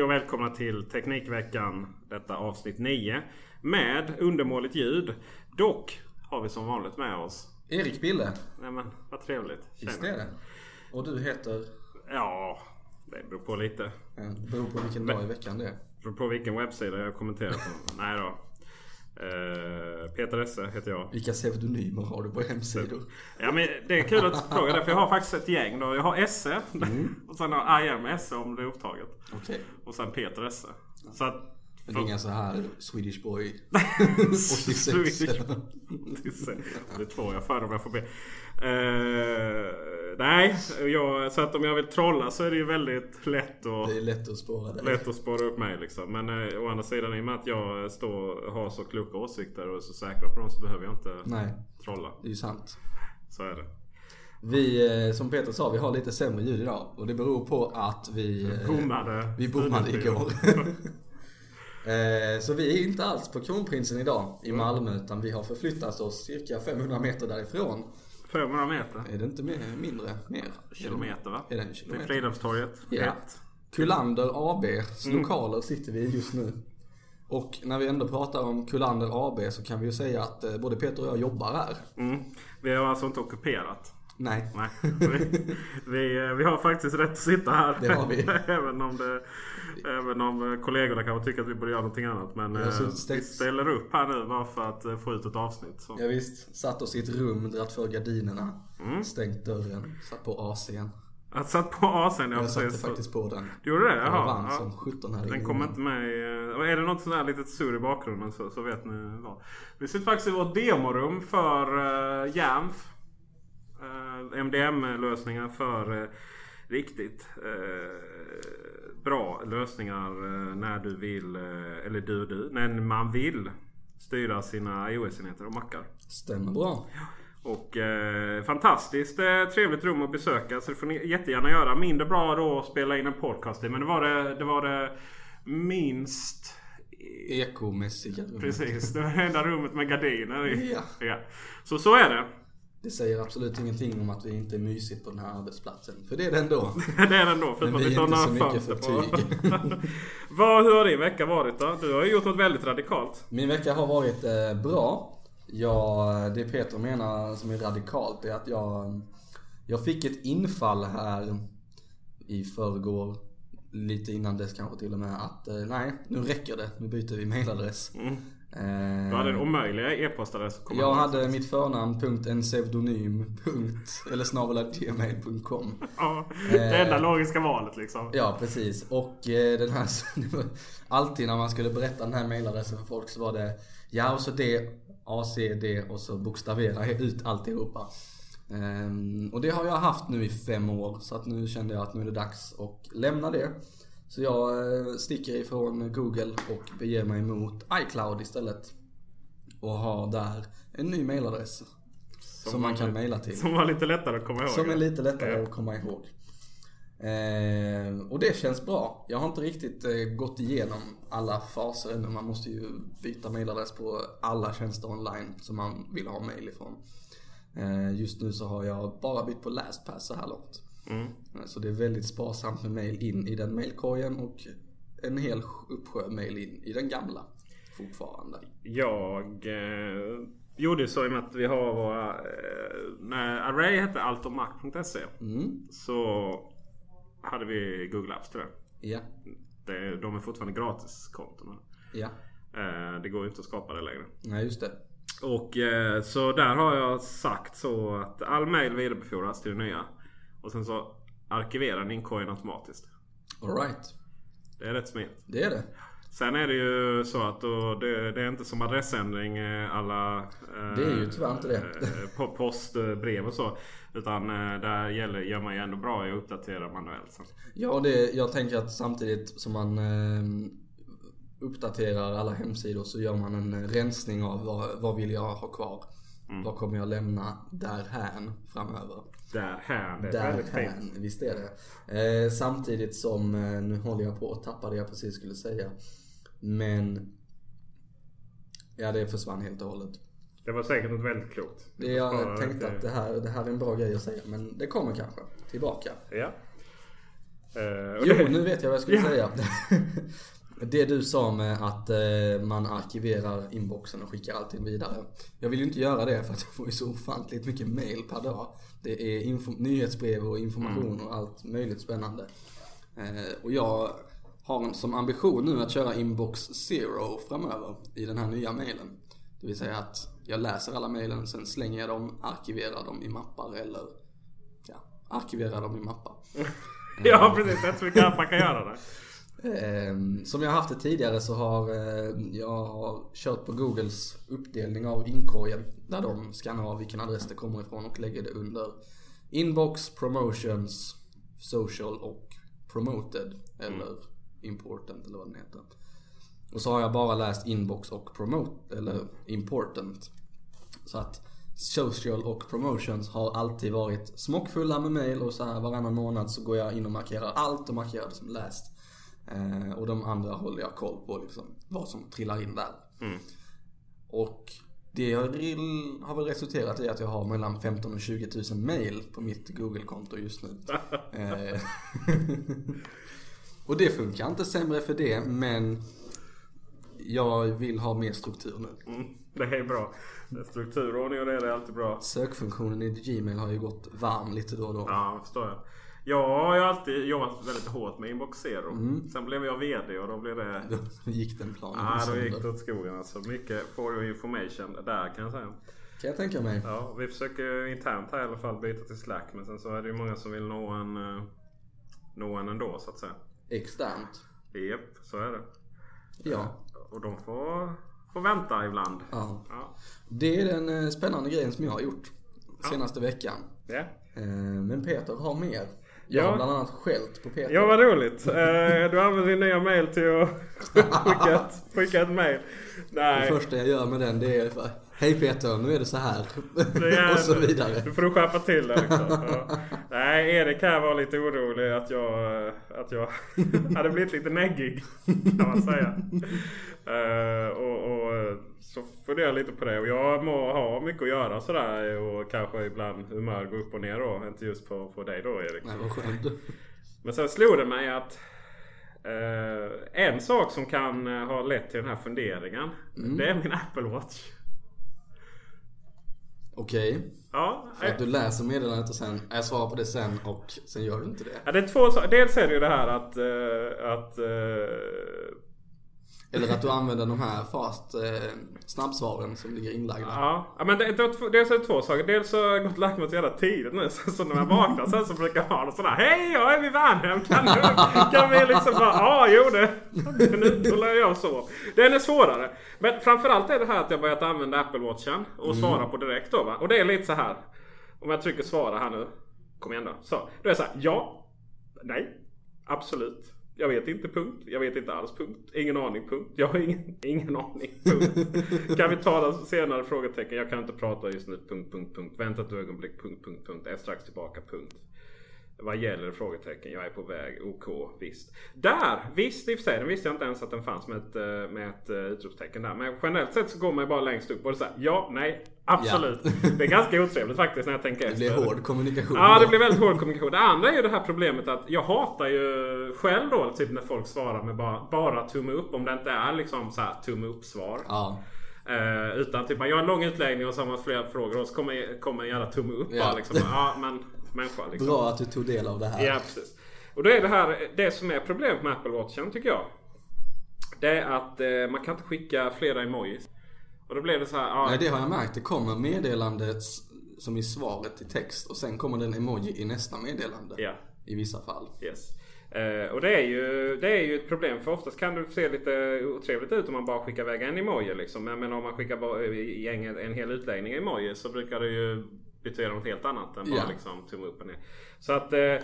Hej och välkomna till Teknikveckan. Detta avsnitt 9. Med undermåligt ljud. Dock har vi som vanligt med oss. Erik Bille. Nej men vad trevligt. Visst är det. Och du heter? Ja, det beror på lite. Ja, det beror på vilken dag i veckan det är. Det beror på vilken webbsida jag kommenterar på. Nej då. Eh, Peter Esse heter jag. Vilka pseudonymer har du på hemsidor? Ja men det är kul att fråga det för jag har faktiskt ett gäng då. Jag har Esse. Och sen har I am Esse om det är upptaget. Okej. Och sen Peter Esse. Så att... Det inga så här Swedish Boy Swedish 86 Det är två jag för om jag får be. Eh, nej, jag, så att om jag vill trolla så är det ju väldigt lätt att, Det är lätt att spåra dig. lätt att spåra upp mig. Liksom. Men eh, å andra sidan i och med att jag står, har så kloka åsikter och är så säkra på dem så behöver jag inte Nej, trolla. det är ju sant. Så är det. Vi, eh, som Peter sa, vi har lite sämre ljud idag. Och det beror på att vi... Bommade. Vi bommade igår. Eh, Så vi är inte alls på Kronprinsen idag i Malmö utan vi har förflyttat oss cirka 500 meter därifrån. 500 meter. Är det inte mer, mindre? Mer? Kilometer va? Är det en Till kilometer? Fridhemstorget. Ja. Kullander ABs Mm. lokaler sitter vi i just nu. Och när vi ändå pratar om Kullander AB så kan vi ju säga att eh, både Peter och jag jobbar här. Mm. Vi har alltså inte ockuperat. Nej. Nej. Vi, vi, vi har faktiskt rätt att sitta här. Det har vi. även, om det, även om eh, kollegorna kanske tycker att vi borde göra någonting annat. Men eh, stängt- vi ställer upp här nu bara för att eh, få ut ett avsnitt. Så. Ja, visst, satt oss i ett rum, dratt för gardinerna, Mm. stängt dörren, satt på AC'n. Jag satt på AC'n. Ja, Jag satte precis. faktiskt på den. Du gjorde det? Jag Jaha. vann ja. som 17 här Den inne. kommer inte med i, Är det något sånt här litet surr i bakgrunden så, så vet ni vad. Vi sitter faktiskt i vårt demorum för uh, Jamf. Uh, MDM-lösningar för eh, riktigt eh, bra lösningar eh, när du vill, eh, eller du du, när man vill styra sina iOS-enheter och mackar. Stämmer bra. Och eh, fantastiskt eh, trevligt rum att besöka. Så det får ni jättegärna göra. Mindre bra då att spela in en podcast i. Men det var det, det, var det minst... Ekomässiga rum. Precis. Det var det enda rummet med gardiner i. Ja. ja. Så så är det. Det säger absolut ingenting om att vi inte är mysigt på den här arbetsplatsen. För det är det ändå. det är det ändå. Men vi är inte så mycket fönster för på. Vad, hur har din vecka varit då? Du har ju gjort något väldigt radikalt. Min vecka har varit eh, bra. Jag, det Peter menar som är radikalt är att jag, jag fick ett infall här i förrgår lite innan dess kanske till och med att eh, nej, nu räcker det. Nu byter vi mailadress. Mm. Eh, Du hade en omöjliga e-postadress. jag hade mitt förnamn, punkt, en pseudonym, punkt, eller snabel gmail.com. Ja, det enda logiska valet liksom. Ja, precis. Och eh, den här, alltid när man skulle berätta den här mailadressen för folk så var det ja och så det, ACD och så bokstavera ut alltihopa. Ehm, och det har jag haft nu i fem år så att nu kände jag att nu är det dags att lämna det. Så jag eh, sticker ifrån Google och beger mig mot iCloud istället. Och har där en ny mailadress. Som, man kan maila till. Som var lite lättare att komma ihåg. Som är lite lättare att komma ihåg. Eh, och det känns bra. Jag har inte riktigt eh, gått igenom alla faser ännu. Man måste ju byta mailadress på alla tjänster online som man vill ha mail ifrån. Eh, just nu så har jag bara bytt på LastPass så här långt. Mm. Så det är väldigt sparsamt med mail in i den mailkorgen och en hel uppsjö mail in i den gamla fortfarande. Jag eh, gjorde så i och med att vi har våra... Eh, när Array hette altomac.se Mm. så hade vi Google Apps till det. Ja, det. De är fortfarande gratiskontona. ja. Eh, det går ju inte att skapa det längre. Nej just det. Och eh, så där har jag sagt så att all mail vidarebefordras till det nya. Och sen så arkiverar den inkorgen automatiskt. Alright. Det är rätt smidigt. Det är det. Sen är det ju så att då, det, det är inte som adressändring eh, alla... Eh, Det är ju tyvärr inte det. eh, på post, eh, brev och så. Utan där gäller, gör man ju ändå bra i att uppdatera manuellt. sen. Ja, det, jag tänker att samtidigt som man eh, uppdaterar alla hemsidor så gör man en rensning av vad, vad vill jag ha kvar. Vad kommer jag lämna därhän framöver. Där, här. Det är väldigt fint. Därhän, visst är det. Eh, samtidigt som, eh, nu håller jag på att tappa det jag precis skulle säga. Men, ja det försvann helt och hållet. Det var säkert något väldigt klokt. Det jag Bara tänkte att det här, det här är en bra grej att säga, men det kommer kanske tillbaka. Ja. Eh, och Jo, det- nu vet jag vad jag skulle Ja. säga. Det du sa med att eh, man arkiverar inboxen och skickar allting vidare. Jag vill ju inte göra det för att jag får ju så ofantligt mycket mail per dag. Det är nyhetsbrev och information och allt möjligt spännande. Eh, och jag har som ambition nu att köra inbox zero framöver i den här nya mailen. Det vill säga att jag läser alla mailen, sen slänger jag dem, arkiverar dem i mappar eller ja, arkiverar dem i mappar. ja precis, det är så mycket man kan göra där. Ehm, som jag har haft det tidigare så har eh, jag har kört på Googles uppdelning av inkorgen. Där de skannar av vilken adress det kommer ifrån och lägger det under Inbox, Promotions, Social och Promoted. Eller Important eller vad den heter. Och så har jag bara läst Inbox och Promote, eller Important. Så att Social och Promotions har alltid varit smockfulla med mail och så här varannan månad så går jag in och markerar allt och markerar det som läst. Eh, och de andra håller jag koll på liksom, vad som trillar in där. Och det har väl resulterat i att jag har mellan 15 och 20 000 mail på mitt Google-konto just nu. Eh, och det funkar inte sämre för det, men jag vill ha mer struktur nu. Mm, det är bra. Strukturordning och det är alltid bra. Sökfunktionen i Gmail har ju gått varm lite då och då. Ja, förstår jag. Jag har alltid jobbat väldigt hårt med Inbox Zero. Mm. Sen blev jag VD och då blev det... Då gick den planen Ja, då gick det åt skogen alltså. Mycket for your information där kan jag säga. Kan jag tänka mig. Ja, vi försöker internt här i alla fall byta till Slack. Men sen så är det ju många som vill nå en, eh, nå en ändå så att säga. Externt. Japp, så är det. Ja. Och de får, får vänta ibland. ja. Ja. Det är den eh, spännande grejen som jag har gjort senaste veckan. Ja. Eh, Men Peter har mer. Jag Ja. har bland annat skällt på Peter. Ja vad roligt. Eh, Du använder din nya mail till att skicka ett, skicka ett mail. Det Nej. första jag gör med den det är Hej Peter, nu är det så här. Det och så vidare. Du får du skärpa till det liksom. ja. Nej, Erik här var lite orolig att jag, att jag hade blivit lite neggig. Kan man säga. Eh, och, och så funderar jag lite på det. Och jag må ha mycket att göra sådär. Och kanske ibland humör går upp och ner då. Inte just på, på dig då Erik. Nej vad skönt. Men sen slog det mig att eh, en sak som kan eh, ha lett till den här funderingen. Det är min Apple Watch. Okej. Ja, För att du läser meddelandet och sen, jag svarar på det sen och sen gör du inte det. ja, det är två saker. Dels är det ju det här att... eh, att eh, Eller att du använder de här fast eh, snabbsvaren som ligger inlagda. Ja, ja, men det, det, dels är det två saker. Dels så har jag gått och lagt mig så jävla tidigt nu. Så, så när jag vaknar sen så brukar jag ha det sådär. Hej, jag är vid Värnhem. Kan, du, kan vi liksom bara... Ja, jo det. Nu håller jag så. Den är svårare. Men framförallt är det här att jag börjat använda Apple Watchen och svara på direkt då va. Och det är lite så här. Om jag trycker svara här nu. Kom igen då. Så. Då är det så här. Ja. Nej. Absolut. Jag vet inte punkt. Jag vet inte alls punkt. Ingen aning punkt. Jag har ingen, ingen aning punkt. kan vi ta den senare? Frågetecken. Jag kan inte prata just nu. Punkt, punkt, punkt. Vänta ett ögonblick. Punkt, punkt, punkt. Är strax tillbaka. Punkt. Vad gäller frågetecken? Jag är på väg. OK. Visst. Där! Visst i och för sig. Den visste jag inte ens att den fanns med ett, eh, med ett eh, utropstecken där. Men generellt sett så går man ju bara längst upp och det är så här, Ja, nej, absolut. Det är ganska otrevligt faktiskt när jag tänker Det efter. blir hård kommunikation. Ja, det blir väldigt hård kommunikation. Det andra är ju det här problemet att jag hatar ju själv då typ när folk svarar med bara, bara tumme upp. Om det inte är liksom så här tumme upp svar. Ja. Eh, utan typ man gör en lång utläggning och så har man flera frågor och så kommer, kommer en jävla tumme upp Ja. bara liksom. Ja, men människa liksom. Bra att du tog del av det här. Ja, precis. Och då är det här det som är problemet med Apple Watchen tycker jag. Det är att eh, man kan inte skicka flera emojis. Och då blir det så här. Ja, Nej, det har jag märkt. Det kommer meddelandet som i svaret i text och sen kommer det en emoji i nästa meddelande. Ja. I vissa fall. Yes. Eh, och det är, ju, det är ju ett problem för oftast kan det se lite otrevligt ut om man bara skickar iväg en emoji liksom. Men men om man skickar bara i en, en hel utläggning emoji så brukar det ju betyda något helt annat än bara Ja. liksom tumme upp och ner. Så att eh,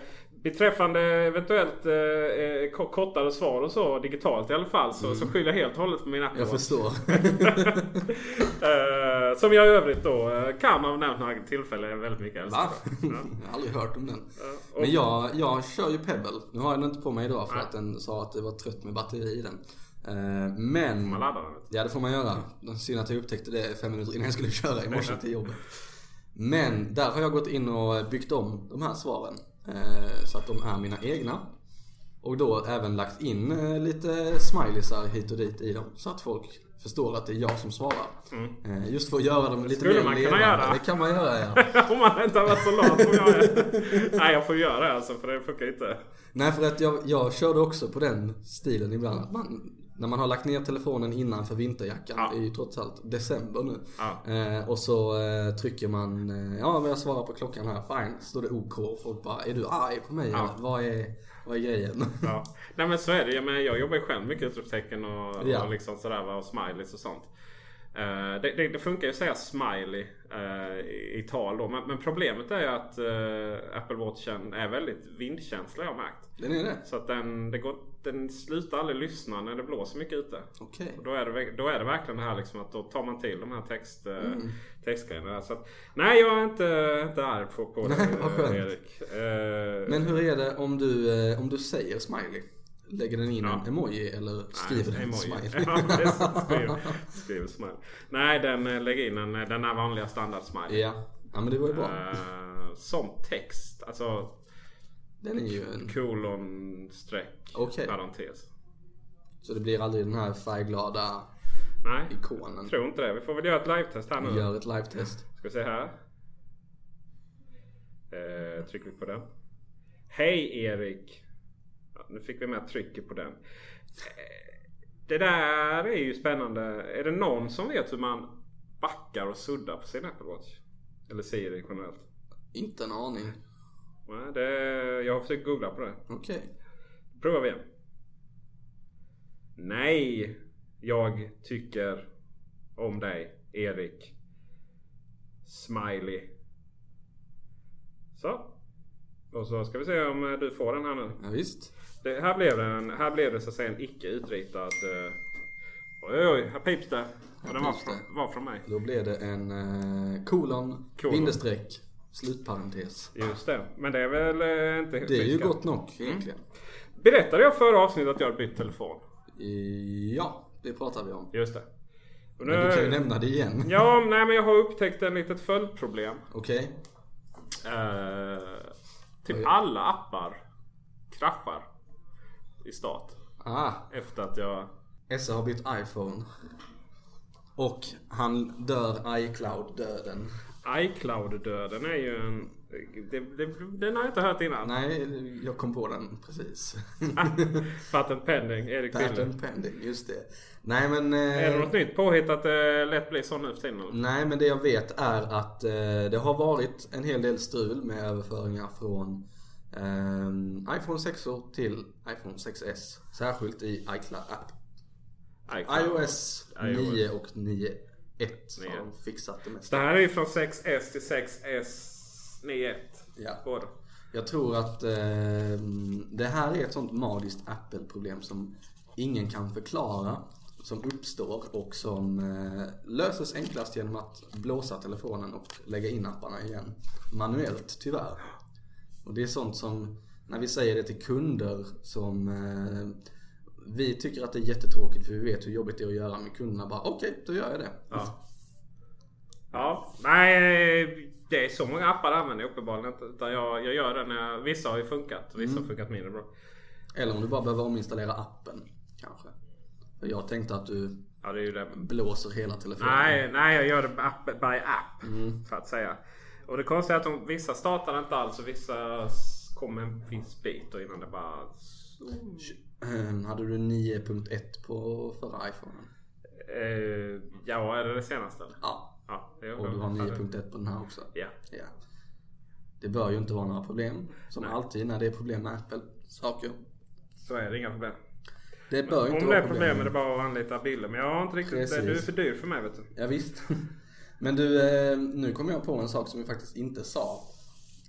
beträffande eventuellt eh, eh, ko- kortare svar och så digitalt i alla fall så, så skyller jag helt och hållet på min Apple Mm. Jag förstår. Eh, som jag i övrigt då eh, kan av nämnt några tillfällen väldigt mycket. Va? Ja. Jag har aldrig hört om den. och- Men jag, jag kör ju Pebble. Nu har jag den inte på mig idag för att den sa att det var trött med batteri i den. Men... Man laddar den. Ja det får man göra. Synd att jag upptäckte det fem minuter innan jag skulle köra i morse till jobbet. Men där har jag gått in och byggt om de här svaren. eh, Så att de är mina egna. Och då även lagt in eh, lite smileysar hit och dit i dem. Så att folk förstår att det är jag som svarar. Eh, Just för att göra dem lite Mm. Skulle mer man kunna göra? Det kan man göra ja. Om man inte har varit så lat som jag är. Nej jag får göra det alltså för det funkar inte. Nej för att jag, jag körde också på den stilen ibland. Att man, när man har lagt ner telefonen innanför vinterjackan. Ja. Det är ju trots allt december nu. Ja. Eh, och så eh, trycker man, eh, ja men jag svarar på klockan här, fine. Står det OK och folk bara, är du arg på mig Ja. Vad är, vad är grejen? Ja. Nej men så är det. Jag, menar, jag jobbar ju själv mycket utropstecken och, och liksom sådär och smileys och sånt. Eh, det, det, det funkar ju att säga smiley eh, i, i tal då. Men, men problemet är ju att eh, Apple Watchen är väldigt vindkänslig har jag märkt. Den är det? Så att den, det går, den slutar aldrig lyssna när det blåser mycket ute. Och då är, det, då är det verkligen det här liksom att då tar man till de här text, Mm. textgrejerna. Så att, nej jag är inte, inte arg på, på det. Erik. Men hur är det om du, om du säger smiley? Lägger den in Ja. en emoji eller skriver den en smiley? ja, det är sant. Skriv, skriv smile. Nej, den eh, lägger in en, den här vanliga standard smile. ja. ja men det var ju bra. Eh, som text. Alltså Den är ju en, kolon, streck, Okej. parentes. så det blir aldrig den här färgglada Nej, ikonen. tror inte det. Vi får väl göra ett live-test här nu. Gör ett live-test. Ska vi se här. Eh, trycker vi på den. Hej Erik. Nu fick vi med trycket på den. Eh, det där är ju spännande. Är det någon som vet hur man backar och suddar på sin Apple Watch? Eller Siri generellt? Inte en aning. Nej, det, jag har försökt googla på det. Okej. Provar vi igen. Nej, jag tycker om dig Erik. Smiley. Så. Och så ska vi se om eh, du får den här nu. Ja, visst. Det, här, blev det en, här blev det så att säga en icke utritad... eh, oj oj här pips det. Och den var från, var från mig. Då blev det en eh, kolon, Kolon. bindestreck, slutparentes. Just det. Men det är väl eh, inte Det är ju gott nog egentligen. Berättade jag förra avsnittet att jag hade bytt telefon? Ja, det pratar vi om. Just det. Och Men du kan ju nämna det igen. Ja, nej men jag har upptäckt en litet följdproblem. Okej. Eh, typ alla appar kraschar i start. Ah, Efter att jag... Esse har bytt iPhone. Och han dör iCloud-döden. iCloud-döden är ju en... Det, det, den har jag inte hört innan. Nej, jag kom på den precis. Patent pending, Erik. Patent pending, just det. Nej men... eh, Är det något nytt påhitt att det lätt blir så nu för tiden? Nej men det jag vet är att eh, det har varit en hel del strul med överföringar från eh, iPhone 6 till iPhone 6S. Särskilt i iCloud app. iCloud. iOS iOS. 9 och 9.1 9. har de fixat det mesta. det här är ju från 6S till 6S 9.1. Ja. Båda. Jag tror att eh, det här är ett sånt magiskt Apple-problem som ingen kan förklara. Som uppstår och som eh, löses enklast genom att blåsa telefonen och lägga in apparna igen. Manuellt tyvärr. Och det är sånt som, när vi säger det till kunder som eh, vi tycker att det är jättetråkigt för vi vet hur jobbigt det är att göra med kunderna. Bara okej, då gör jag det. Ja. Ja, nej det är så många appar jag använder jag uppenbarligen inte. Utan jag, jag gör det när vissa har ju funkat. Vissa Mm. har funkat mindre bra. Eller om du bara behöver ominstallera appen kanske. Jag tänkte att du Ja det det. blåser hela telefonen. Nej, nej jag gör det app, by app. Så att säga. Och det konstiga är att de, vissa startar inte alls och vissa kommer en viss bit och innan det bara... Ehm, Hade du 9.1 på förra iPhonen? Eh, ja, är det det senaste? Ja. Ja, det Och du har 9.1 på den här också? Ja. Ja. Det bör ju inte vara några problem. Som alltid när det är problem med Apple-saker. Så är det inga problem. Det bör ju inte Om det vara är problem är det bara att anlita bilder. Men jag har inte riktigt... Precis. Du är för dyr för mig vet du. Ja, visst. Men du, eh, nu kom jag på en sak som vi faktiskt inte sa.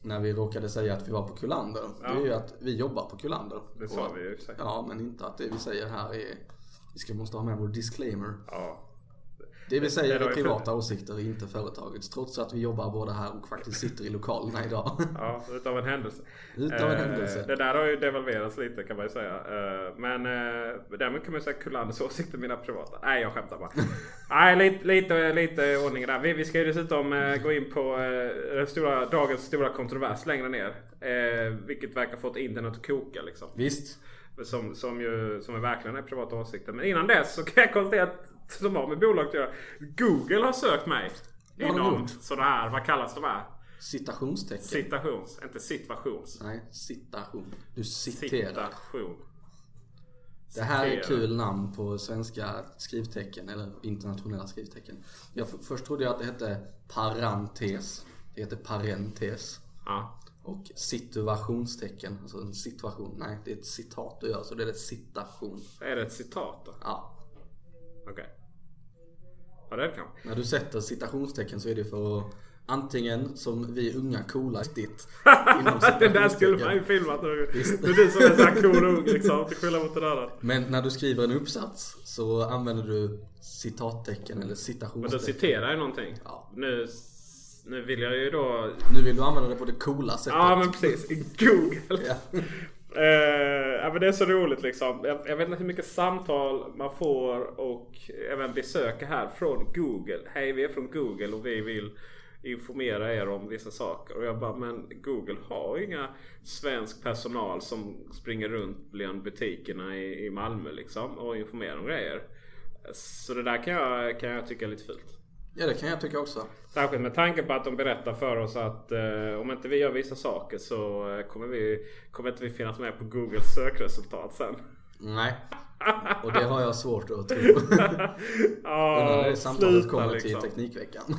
När vi råkade säga att vi var på Kullander. Det är ju att vi jobbar på Kullander. Det sa vi ju sig. Ja, men inte att det vi säger här är... Vi ska måste ha med vår disclaimer. Ja. Det vi säger det privata åsikter, inte företagets. Trots att vi jobbar båda här och faktiskt sitter i lokalerna idag. Ja, utav en händelse. Utav en Eh, händelse. Det där har ju devalverats lite kan man ju säga. Eh, Men eh, därmed kan man ju säga Kullanders åsikter mina privata. Nej jag skämtar bara. Nej lite, lite, lite ordning där. Vi, vi ska ju dessutom gå in på stora, dagens stora kontrovers längre ner. Vilket verkar fått internet att koka liksom. Visst. Som, som ju som är verkligen är privata åsikter. Men innan dess så kan jag konstatera att som har med bolag att göra. Google har sökt mig. De Inom sådana här, vad kallas de här? Citationstecken. Citations, inte situations. Nej, citation. Du citerar. Citation. Det här är kul namn på svenska skrivtecken eller internationella skrivtecken. Jag, först trodde jag att det hette parentes. Det heter parentes. Ja. Och situationstecken, alltså en situation. Nej, det är ett citat du gör så det är det citation. Är det ett citat då? Ja. Okej. Ja det är det kanske. När du sätter citationstecken så är det för att antingen som vi unga coola ditt Det där skulle citationstecken. man ju filmat nu. Det är du som är så här cool och ung liksom. Till skillnad mot den andra. Men när du skriver en uppsats så använder du citattecken eller Men då citationstecken. citerar jag någonting. Ja. Nu, nu vill jag ju då... Nu vill du använda det på det coola sättet. Ja men precis. Google. Ja. Eh, men det är så roligt liksom. Jag, jag vet inte hur mycket samtal man får och även besök här från Google. Hej vi är från Google och vi vill informera er om vissa saker. Och jag bara, men Google har ju inga svensk personal som springer runt bland butikerna i, i Malmö liksom och informerar om grejer. Så det där kan jag, kan jag tycka är lite fult ja, det kan jag tycka också. Särskilt med tanke på att de berättar för oss att eh, om inte vi gör vissa saker så eh, kommer, vi, kommer inte vi finnas med på Googles sökresultat sen. Nej. Och det har jag svårt att tro. Ja, Undrar när samtalet kommer liksom. till Teknikveckan.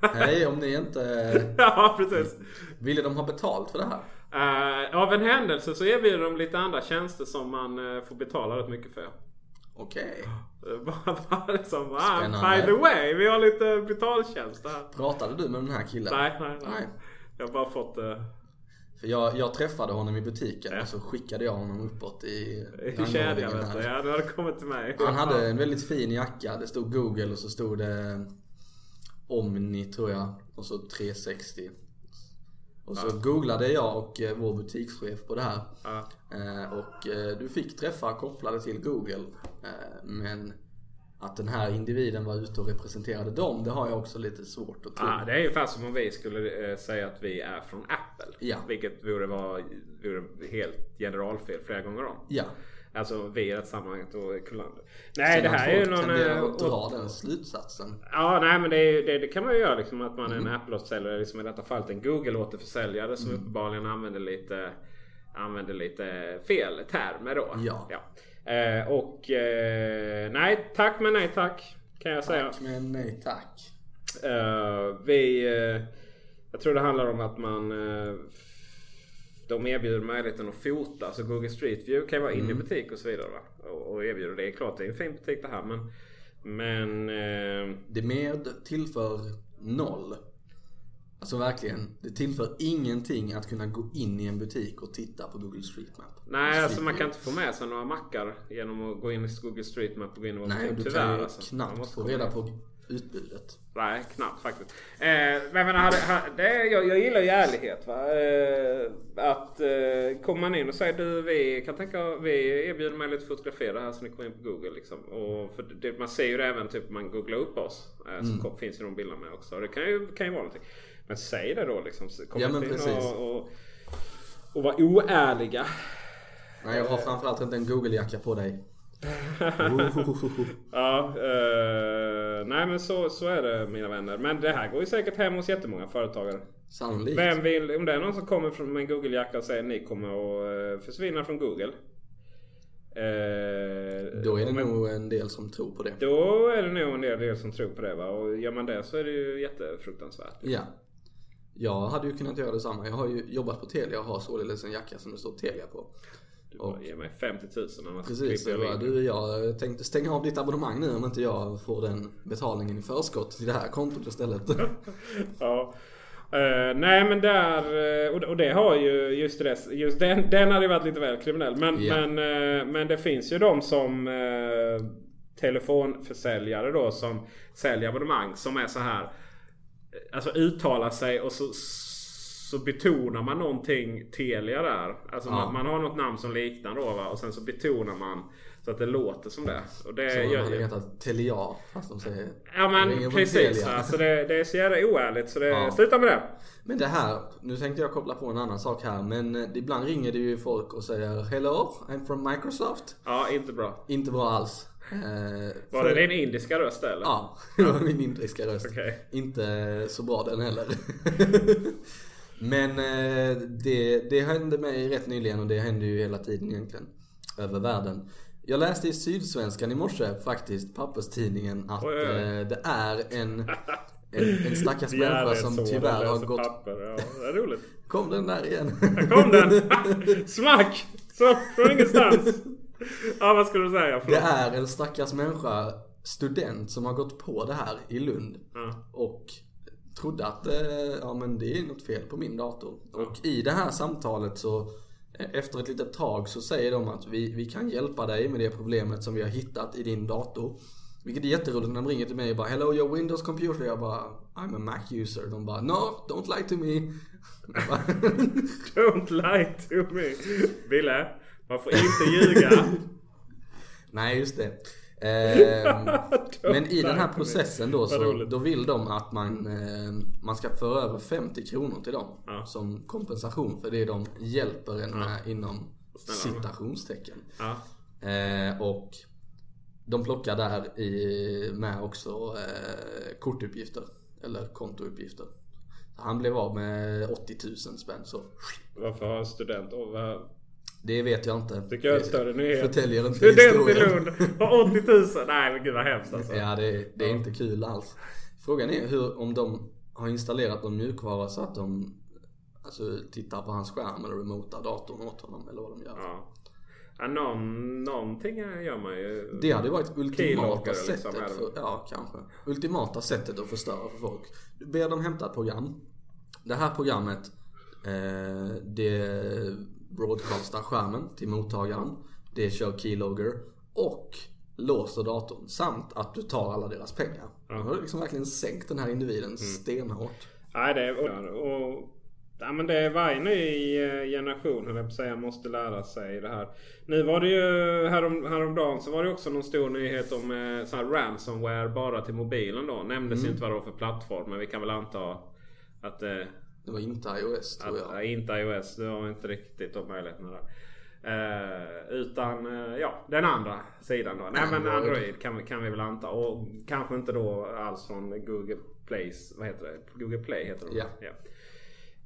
Hej, om ni inte... Ja, precis. Ville de ha betalt för det här? Eh, av en händelse så erbjuder de lite andra tjänster som man eh, får betala rätt mycket för. Okej. Bara, liksom, ah, Spännande. by the way, vi har lite betaltjänster här. Pratade du med den här killen? Nej, nej, nej. Nej. Jag har bara fått eh, För jag, jag träffade honom i butiken och så skickade jag honom uppåt i i kedjan rangordningen vet du. här. Ja, du hade kommit till mig. Han hade en väldigt fin jacka. Det stod Google och så stod det Omni tror jag. Och så 360. Och så googlade jag och eh, vår butikschef på det här. Ja. Eh, Och eh, du fick träffar kopplade till Google. Men att den här individen var ute och representerade dem, det har jag också lite svårt att tro. Ah, det är ungefär som om vi skulle säga att vi är från Apple. Ja. Vilket vore, vore helt generalfel flera gånger om. Ja, Alltså vi i det sammanhanget och Kullander. Nej Sen det här är ju någon... tenderar eh, att dra den slutsatsen. Ja, nej men det, är- det, det kan man ju göra liksom att man är Mm. en Apple-återförsäljare. Liksom I detta fallet en Google-återförsäljare som uppenbarligen använder lite, använder lite fel termer då. Ja. Eh, och eh, nej tack men nej tack. Kan jag säga. Tack men nej tack. Eh, vi, eh, jag tror det handlar om att man eh, de erbjuder möjligheten att fota. Så Google Street View kan ju vara inne i butik och så vidare. Va? Och, och erbjuder det. är klart det är en fin butik det här men men eh, Det med tillför noll. Alltså verkligen. Det tillför ingenting att kunna gå in i en butik och titta på Google Street Map. Nej, Street alltså man kan inte få med sig några mackar genom att gå in i Google Street Map och gå in i vår Nej, butik. du Tyvärr kan ju alltså. Knappt få reda på utbudet. Nej, knappt faktiskt. Eh, men jag, menar, det, jag, jag gillar ju ärlighet. Va? Eh, att eh, kommer man in och säger du vi kan tänka vi erbjuder möjlighet att fotografera här så ni kommer in på Google. Liksom. Och för det, man ser ju det även typ man googlar upp oss. Eh, så kom, finns ju de bilderna med också. Det kan ju, kan ju vara någonting. Men säg det då liksom. Kom Ja, men in precis. och, och, och var oärliga. Nej, jag har framförallt inte en Google-jacka på dig. Ja, eh, nej men så, så är det mina vänner. Men det här går ju säkert hem hos jättemånga företagare. Sannolikt. Vem vill, om det är någon som kommer från en Google-jacka och säger ni kommer att eh, försvinna från Google. Eh, Då är det men- nog en del som tror på det. Då är det nog en del, del som tror på det va. Och gör man det så är det ju jättefruktansvärt. Ja. Jag hade ju kunnat göra detsamma. Jag har ju jobbat på Telia och har således en jacka som det står Telia på. Du bara ger mig 50 000 annars Precis, jag, bara, du, jag tänkte stänga av ditt abonnemang nu om inte jag får den betalningen i förskott till det här kontot istället. Ja. Eh, nej men där, eh, och, och det har ju just det, just den, den hade ju varit lite väl kriminell. Men, Ja. men, eh, men det finns ju de som eh, telefonförsäljare då som säljer abonnemang som är så här. Alltså uttalar sig och så, så betonar man någonting Telia där. Alltså Ja. man, man har något namn som liknar då va? och sen så betonar man så att det låter som det. Och det de gör- hade hetat Telia fast de säger Ja men precis. Alltså det, det är så jävla oärligt så det, Ja. sluta med det. Men det här, nu tänkte jag koppla på en annan sak här men eh, ibland ringer det ju folk och säger Hello, I'm from Microsoft. Ja, inte bra. Inte bra alls. Eh, Var det din indiska röst eller? Ja, det var min indiska röst. Okej. Inte så bra den heller. Men eh, det, det hände mig rätt nyligen och det händer ju hela tiden egentligen. Över världen. Jag läste i Sydsvenskan i morse faktiskt, papperstidningen, att Oj, oj, oj. eh, det är en, en, en stackars människa som tyvärr har gått... Papper. Ja, det är roligt. Kom den där igen. Där kom den! Smack! Så, från ingenstans. Ja, vad skulle du säga? Det Förlåt. är en stackars människa, student, som har gått på det här i Lund. Ja. Och trodde att eh, ja, men det är något fel på min dator. Och i det här samtalet så eh, efter ett litet tag så säger de att vi, vi kan hjälpa dig med det problemet som vi har hittat i din dator. Vilket är jätteroligt när de ringer till mig och bara Hello your Windows computer. Jag bara I'm a Mac user. De bara No, don't lie to me. Bara, Don't lie to me. Ville, man får inte ljuga. Nej just det. Ehm, men i den här processen då så då vill de att man, eh, man ska föra över 50 kronor till dem. Ja. Som kompensation för det de hjälper en med inom Snälla. citationstecken. Ja. Eh, och de plockar där i, med också eh, kortuppgifter. Eller kontouppgifter. Han blev av med 80 000 spänn så. Varför har en student... Det vet jag inte. Tycker jag är en större nyhet. Förtäljer inte Student i. Lund har 80 000. Nej men gud vad hemskt alltså. Ja, det, det är inte kul alls. Frågan är hur, om de har installerat någon mjukvara så att de alltså, tittar på hans skärm eller remotar datorn åt honom eller vad de gör. Ja. Ja, någon, någonting gör man ju. Det hade varit ultimata Keylogger sättet liksom, för, ja kanske. Ultimata sättet att förstöra för folk. Du ber dem hämta ett program. Det här programmet eh, det broadcastar skärmen till mottagaren. Det kör keylogger och låser datorn. Samt att du tar alla deras pengar. Du har liksom verkligen sänkt den här individen Mm. stenhårt. Nej det är... Och, och, ja, men det är varje ny eh, generation höll jag på säga måste lära sig det här. Nu var det ju härom, häromdagen så var det också någon stor nyhet om eh, så här ransomware bara till mobilen då. Nämndes Mm. inte vad det var för plattform men vi kan väl anta att eh, Det var inte iOS tror jag. ja, inte iOS, du har inte riktigt de möjligheterna där. Eh, utan eh, ja, den andra sidan då. Nej men Android. Android kan, vi- kan vi väl anta. Och kanske inte då alls från Google Plays, vad heter det? Google Play heter det. Ja.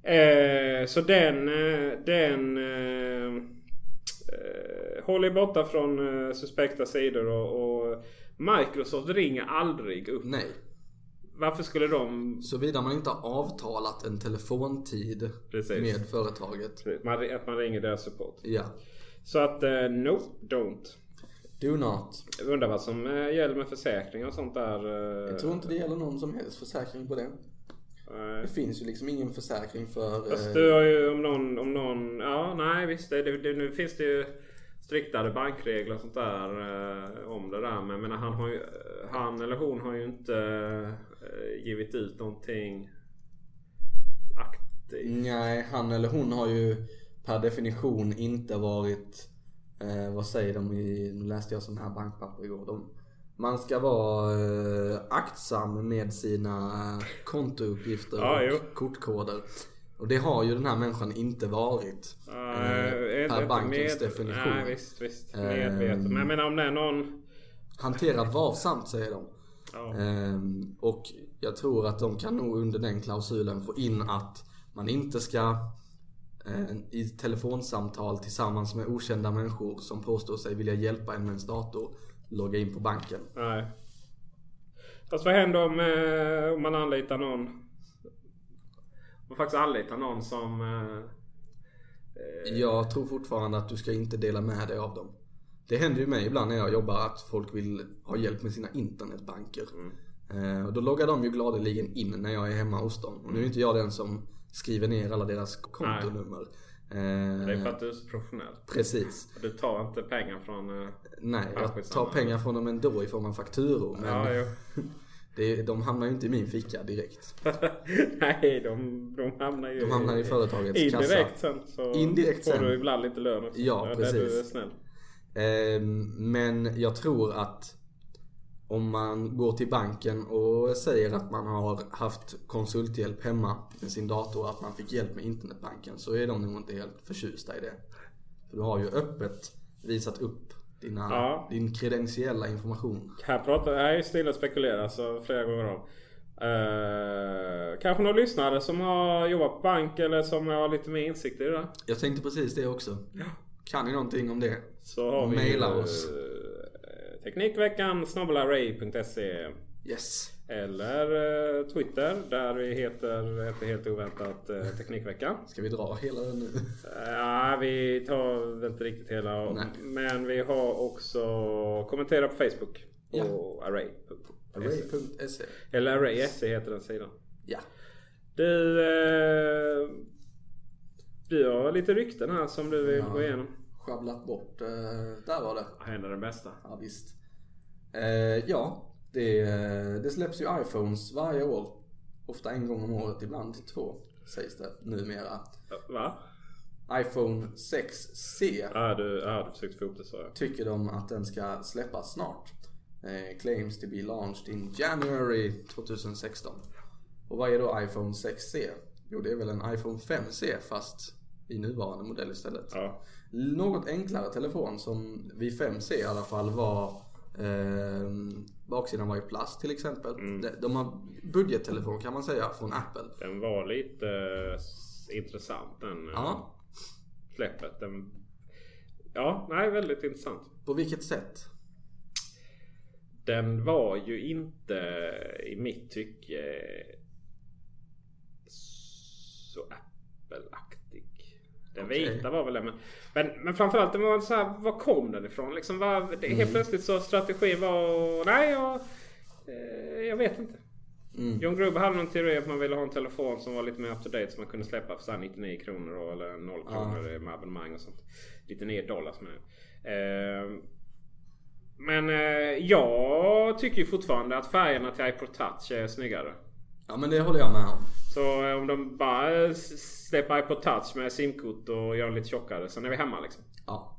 Eh, så den, eh, den eh, eh, håller borta från suspekta sidor och, och Microsoft ringer aldrig upp. Nej. Varför skulle de... Såvida man inte har avtalat en telefontid Precis. med företaget. Man, att man ringer deras support. Ja. Så att eh, no, don't. Do not. Jag undrar vad som eh, gäller med försäkringar och sånt där. eh, Jag tror inte det gäller någon som helst försäkring på det. nej. Det finns ju liksom ingen försäkring för... Fast du har ju om någon, om någon, ja nej visst det, det, nu finns det ju striktare bankregler och sånt där eh, om det där. Men jag menar, han, har ju, han eller hon har ju inte eh, givit ut någonting aktivt. Nej, han eller hon har ju per definition inte varit, eh, vad säger de i, nu läste jag sån här bankpapper igår. De, man ska vara eh, aktsam med sina kontouppgifter Ja, jo. och kortkoder. Och det har ju den här människan inte varit. Eh, är per bankens med- definition. Nej visst, visst. Ehm. Medvetet. Men jag menar om det är någon... Hantera varsamt säger de. Ja. Ehm, och jag tror att de kan nog under den klausulen få in att man inte ska eh, i telefonsamtal tillsammans med okända människor som påstår sig vilja hjälpa en med ens dator logga in på banken. Nej. Fast vad händer om, eh, om man anlitar någon? Man faktiskt anlitar någon som... Eh, Jag tror fortfarande att du ska inte dela med dig av dem. Det händer ju mig ibland när jag jobbar att folk vill ha hjälp med sina internetbanker. Eh, och då loggar de ju gladeligen in när jag är hemma hos dem. Och nu är inte jag den som skriver ner alla deras kontonummer. Eh, det är för att du är så professionell. Precis. Du tar inte pengar från... Eh, Nej, Ja, jag tar pengar från dem ändå i form av fakturor. Men ja, jo. det, de hamnar ju inte i min ficka direkt. Nej, de, de hamnar ju De hamnar i företagets indirekt kassa. sen. Så Indirekt får sen. du ibland lite lön också. Ja, Där precis. du är snäll. Ehm, Men jag tror att om man går till banken och säger att man har haft konsulthjälp hemma med sin dator, att man fick hjälp med internetbanken, så är de nog inte helt förtjusta i det. För du har ju öppet visat upp dina, Ja. din kredentiella information. Här pratar jag är stilla och spekulerar så flera gånger om. Eh, kanske någon lyssnare som har jobbat på bank eller som har lite mer insikt i det där. Jag tänkte precis det också. Kan ni någonting om det? Så har vi Maila oss. eh, Teknikveckan snabbelarray.se Yes. Eller eh, Twitter där vi heter, inte helt oväntat, eh, Teknikveckan. Ska vi dra hela den nu? Eh, Ja, vi tar inte riktigt hela. Nej. Men vi har också kommentera på Facebook. På Ja. Array. Array.se Eller Array.se heter den sidan. Ja. Du, eh, du har lite rykten här som du vill gå igenom. Sjabblat bort. eh, där var det. Händer det bästa? Ja visst. Eh, ja, det, det släpps ju iPhones varje år. Ofta en gång om året, ibland två sägs det numera. Va? iPhone 6C Ja, du, ja, du försökte få ihop det så. ja. tycker de att den ska släppas snart. Eh, claims to be launched in January 2016. Och vad är då iPhone 6C? Jo, det är väl en iPhone 5C fast i nuvarande modell istället. Ja. Något enklare telefon som vid 5C i alla fall var eh, Baksidan var i plast till exempel. De, de har budgettelefon kan man säga från Apple. Den var lite eh, intressant den eh, Ja, släppet. Den, ja, nej, väldigt intressant. på vilket sätt? Den var ju inte i mitt tycke så Apple-aktig. Den vita var väl det. Men, men, men framförallt den var så här, var kom den ifrån? Liksom, var, det, Helt plötsligt så strategin var, nej jag, eh, jag vet inte. John Gruber hade någon teori att man ville ha en telefon som var lite mer up to date som man kunde släppa för så här 99 kronor då, eller 0 kronor med abonnemang och sånt. 99 dollars med. Eh, men eh, jag tycker ju fortfarande att färgerna till iPod Touch är snyggare. Ja men det håller jag med om. Så eh, om de bara släpper iPod Touch med simkort och gör den lite tjockare, sen är vi hemma liksom. Ja.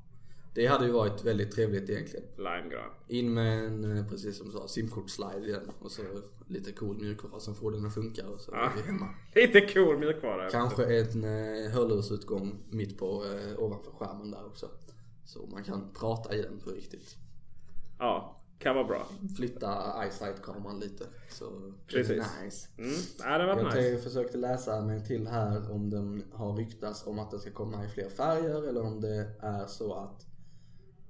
Det hade ju varit väldigt trevligt egentligen. Limegrön. In med en, eh, precis som du sa, simkortsslide igen. Och så lite cool mjukvara som får den att funka och så är vi hemma. Lite cool mjukvara. Kanske en eh, hörlursutgång mitt på, ovanför skärmen där också. Så man kan prata i den på riktigt. Ja, kan vara bra. Flytta eyesight-kameran lite. Så Precis. nice. Mm. Ja, det var Jag nice. te- försökte läsa mig till här om den har ryktats om att den ska komma i fler färger eller om det är så att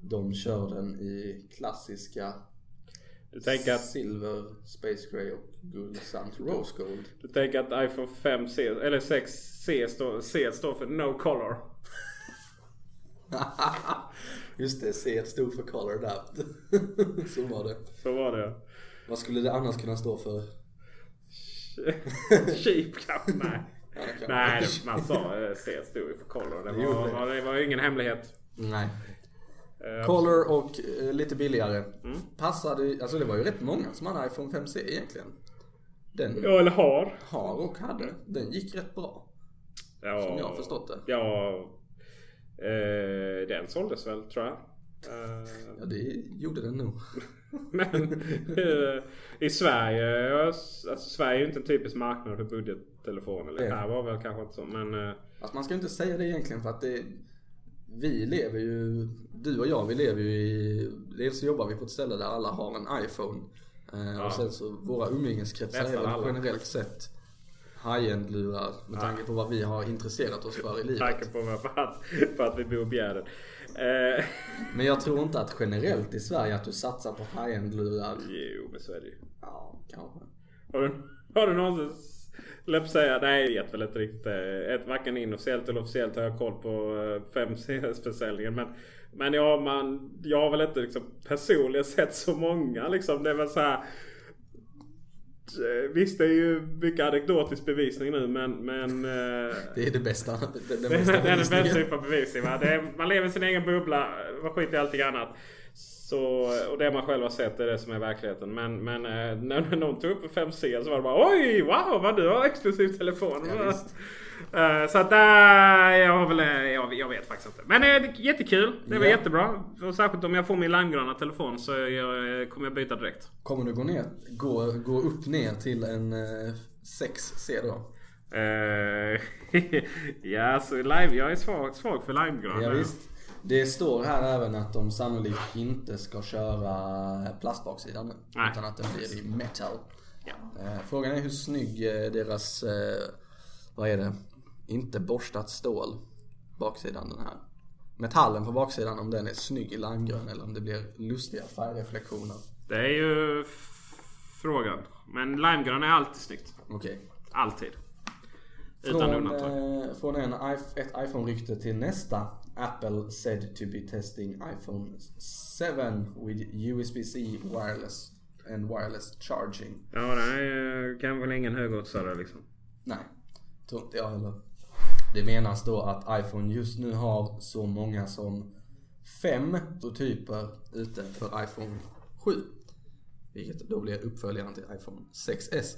de kör den i klassiska Du tänker att, silver, space grey och guld samt rose gold. du tänker att iPhone 5C, eller 6C står, C står för no color. Just det, C stod för color där. så var det. Så var det. Vad skulle det annars kunna stå för? Cheap kanske? Nej. Ja, Nej, man sa C stod ju för color. Det var, det. var, ju ingen hemlighet. Nej. Eh, Color och eh, lite billigare. Mm. Passade, alltså det var ju rätt många som hade iPhone 5C egentligen. Den Ja, eller har. har och hade. Den gick rätt bra. Ja, Som jag har förstått det. Ja, eh, den såldes väl tror jag. Eh, Ja det gjorde den nog. Men eh, i Sverige, ja, alltså Sverige är ju inte en typisk marknad för budgettelefoner. Nej. här var väl kanske inte så. Men Alltså man ska inte säga det egentligen för att det Vi lever ju Du och jag vi lever ju i Dels så jobbar vi på ett ställe där alla har en iPhone eh, Och sen så våra umgängeskretsar är väl generellt sett High-end lurar med tanke på vad vi har intresserat oss för i livet. tackar på mig för att, för att vi bor i Bjärred. Eh, Men jag tror inte att generellt i Sverige att du satsar på high-end lurar. jo, men så är det ju. Ja, kanske. Har du, har du någonsin släppt säga, nej jag vet väl inte riktigt. eh, Ett, varken inofficiellt eller officiellt har jag koll på 5C-försäljningen. Men, men ja, man, jag har väl inte liksom personligen sett så många liksom. Det är väl så här. Eh, Visst det är ju mycket anekdotisk bevisning nu men, men eh, Det är det bästa. Den det, bästa är den bästa typen av bevisning. Va? Det är, man lever i sin egen bubbla. Man skiter i allting annat. Så, och det man själv har sett är det som är verkligheten. Men, men eh, när någon tog upp en 5C så var det bara Oj! Wow! Vad du har exklusiv telefon. Ja. Eh, så att äh, jag har väl... eh, Jag, jag vet faktiskt inte. Men eh, det är jättekul. Det var Ja. jättebra. Och särskilt om jag får min limegröna telefon så jag, eh, kommer jag byta direkt. Kommer du gå ner, gå, gå upp ner till en eh, 6C då? Eh, ja, så lime, jag är svag, svag för limegrön. Ja, visst. Det står här även att de sannolikt inte ska köra plastbaksidan nu. Nej. Utan att den blir i metal. Ja. Eh, Frågan är hur snygg eh, deras, eh, vad är det? Inte borstat stål. Baksidan den här. Metallen på baksidan om den är snygg i limegrön eller om det blir lustiga färgreflektioner. Det är ju frågan. Men limegrön är alltid snyggt. Okej. Alltid. Utan Från, undantag. eh, från en, ett iPhone-rykte till nästa. Apple said to be testing iPhone 7 with USB-C wireless and wireless charging. Ja, är kan väl ingen högoddsare liksom. Nej, tror inte jag heller. Det menas då att iPhone just nu har så många som fem prototyper ute för iPhone 7. Vilket då blir uppföljaren till iPhone 6S.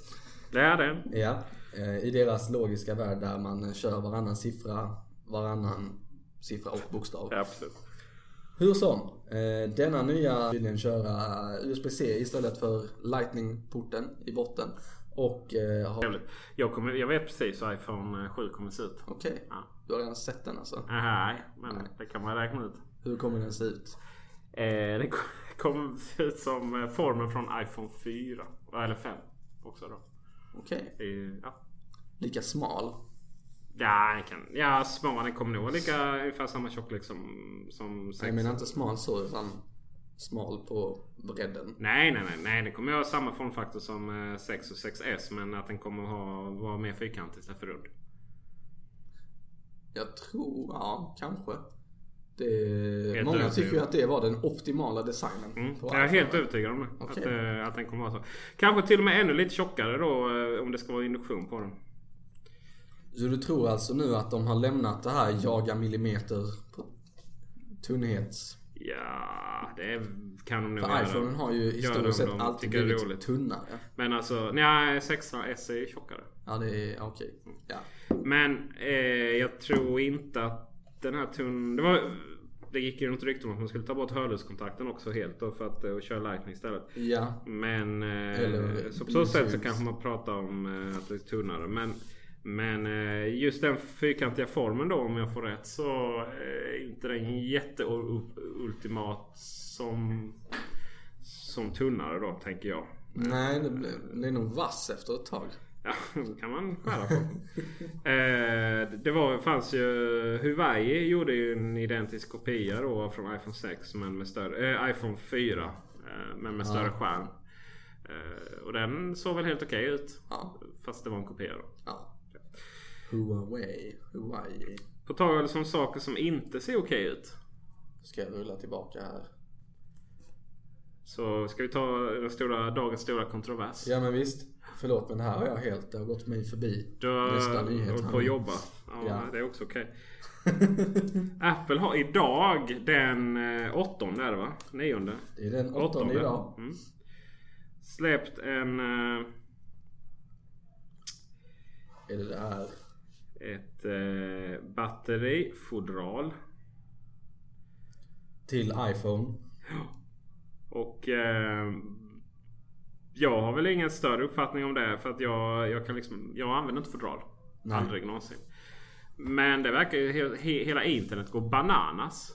Det är det. Ja, eh, i deras logiska värld där man kör varannan siffra, varannan siffra och bokstav. Ja, absolut. Hur som, eh, denna nya vill den köra USB-C istället för Lightning-porten i botten. Och eh, har... Jag, kommer, jag vet precis hur iPhone 7 kommer se ut. Okej, Ja. du har redan sett den alltså. Nej, men det kan man räkna ut. Hur kommer den se ut? Eh, det kom- kommer se ut som eh, formen från iPhone 4. Eller 5 också då. Okej, Eh, Ja, lika smal. Ja, den kan, ja smal. Den kommer nog vara lika, ungefär samma tjocklek som, som 6. Jag menar inte smal så utan smal på bredden. Nej, nej, nej, nej. Den kommer ha samma formfaktor som eh, 6 och 6S. Men att den kommer ha, vara mer fyrkantig istället för rund. Jag tror, ja kanske. Det, många övertygad. tycker ju att det var den optimala designen. Mm. Jag är helt övertygad om det. Okej. Att, eh, att den kommer vara så. Kanske till och med ännu lite tjockare då eh, om det ska vara induktion på den. Så du tror alltså nu att de har lämnat det här jaga millimeter på tunnhets... Ja, det kan de nog För göra. iPhonen har ju historiskt sett alltid blivit roligt. tunnare. Men alltså, nej 6S är tjockare. Ja det är okej. Ja. Men eh, jag tror inte att den här tunn... Det var... det gick ju något rykte om att man skulle ta bort hörlurskontakten också helt då för att och köra lightning istället. Ja. Men Eller så på så sätt så kanske man pratar om eh, att det är tunnare. Men, men eh, just den fyrkantiga formen då om jag får rätt så är inte den jätteultimat som, som tunnare då tänker jag. Nej, det blir nog vass efter ett tag. Ja, det kan man skära på. eh, det var, fanns ju... Huawei gjorde ju en identisk kopia då från iPhone 6 men med större... Eh, iPhone 4. Eh, men med större skärm. Eh, och den såg väl helt okej ut. Ja. Fast det var en kopia då. Ja. Huawei. Huawei. På tal om saker som inte ser okej ut. Ska jag rulla tillbaka här. Så ska vi ta den stora, dagens stora kontrovers. Ja men visst. Förlåt men här har jag helt, det har gått mig förbi. Du har hållit på att jobba. Ja, Ja. det är också okej. Apple har idag den eh, åttonde är det va? Nionde? Det är den åttonde idag. Mm. Släppt en... eh, Är det det här? Ett eh, batterifodral. Till iPhone. Och eh, jag har väl ingen större uppfattning om det. För att jag, jag kan liksom... Jag använder inte fodral. Nej. Aldrig någonsin. Men det verkar ju he, he, hela internet gå bananas.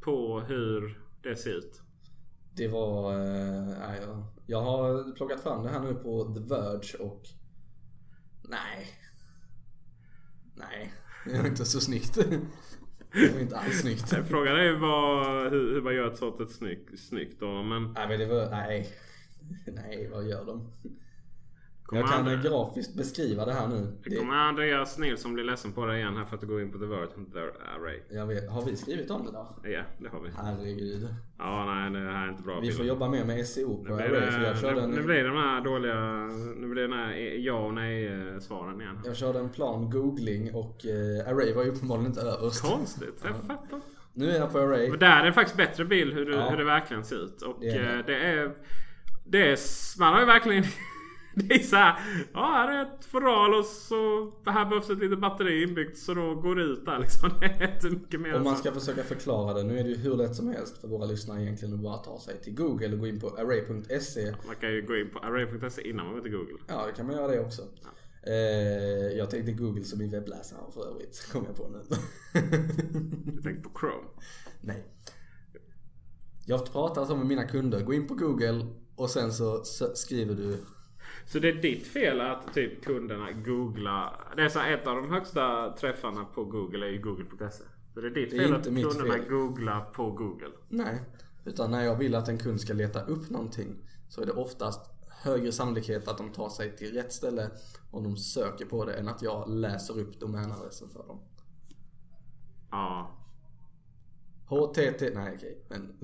På hur det ser ut. Det var... Eh, nej, jag, jag har plockat fram det här nu på The Verge och... Nej. Nej. Det var inte så snyggt. Det var inte alls snyggt. Frågan är vad, hur, hur man gör ett sånt ett snyggt, snyggt då. Men Nej men det var... Nej. Nej, vad gör de? Kommer Jag kan han- grafiskt beskriva det här nu. det Det, kommer Andreas Nilsson bli ledsen på det igen här för att du går in på The och The Array. jag vet, har vi skrivit om det då? Ja, det har vi. Herregud. Ja, nej det här är inte bra Vi bilder. får jobba mer med SEO på Nu Array för jag det, körde nu, nu en, blir det de här dåliga... Nu blir det den här ja och nej eh, igen. jag körde en plan googling och eh, Array var ju uppenbarligen inte överst. Konstigt, jag fattar. Nu är jag på Array. Och där är det faktiskt bättre bild hur det, Ja. hur det verkligen ser ut. Och Det är det. eh, det är... Det är... Man har ju verkligen... Det är så här. Ja, här är ett fodral och så... Här behövs ett litet batteri inbyggt så då går det ut där liksom. Det är inte mycket mer Om man ska försöka förklara det. Nu är det ju hur lätt som helst för våra lyssnare egentligen att bara ta sig till Google och gå in på array.se. Man kan ju gå in på array.se innan man går till Google. Ja, det kan man göra det också. Eh, jag tänkte Google som min webbläsare för övrigt, kom jag på nu. Du tänker på Chrome. Nej. Jag pratar så med mina kunder. Gå in på Google och sen så skriver du Så det är ditt fel att typ kunderna googlar. Det är så ett av de högsta träffarna på Google är ju google.se. Så det är ditt Det är fel att kunderna fel. googlar på Google. Nej. Utan när jag vill att en kund ska leta upp någonting så är det oftast högre sannolikhet att de tar sig till rätt ställe om de söker på det än att jag läser upp domänadressen för dem. Ja. HTT, nej okej, men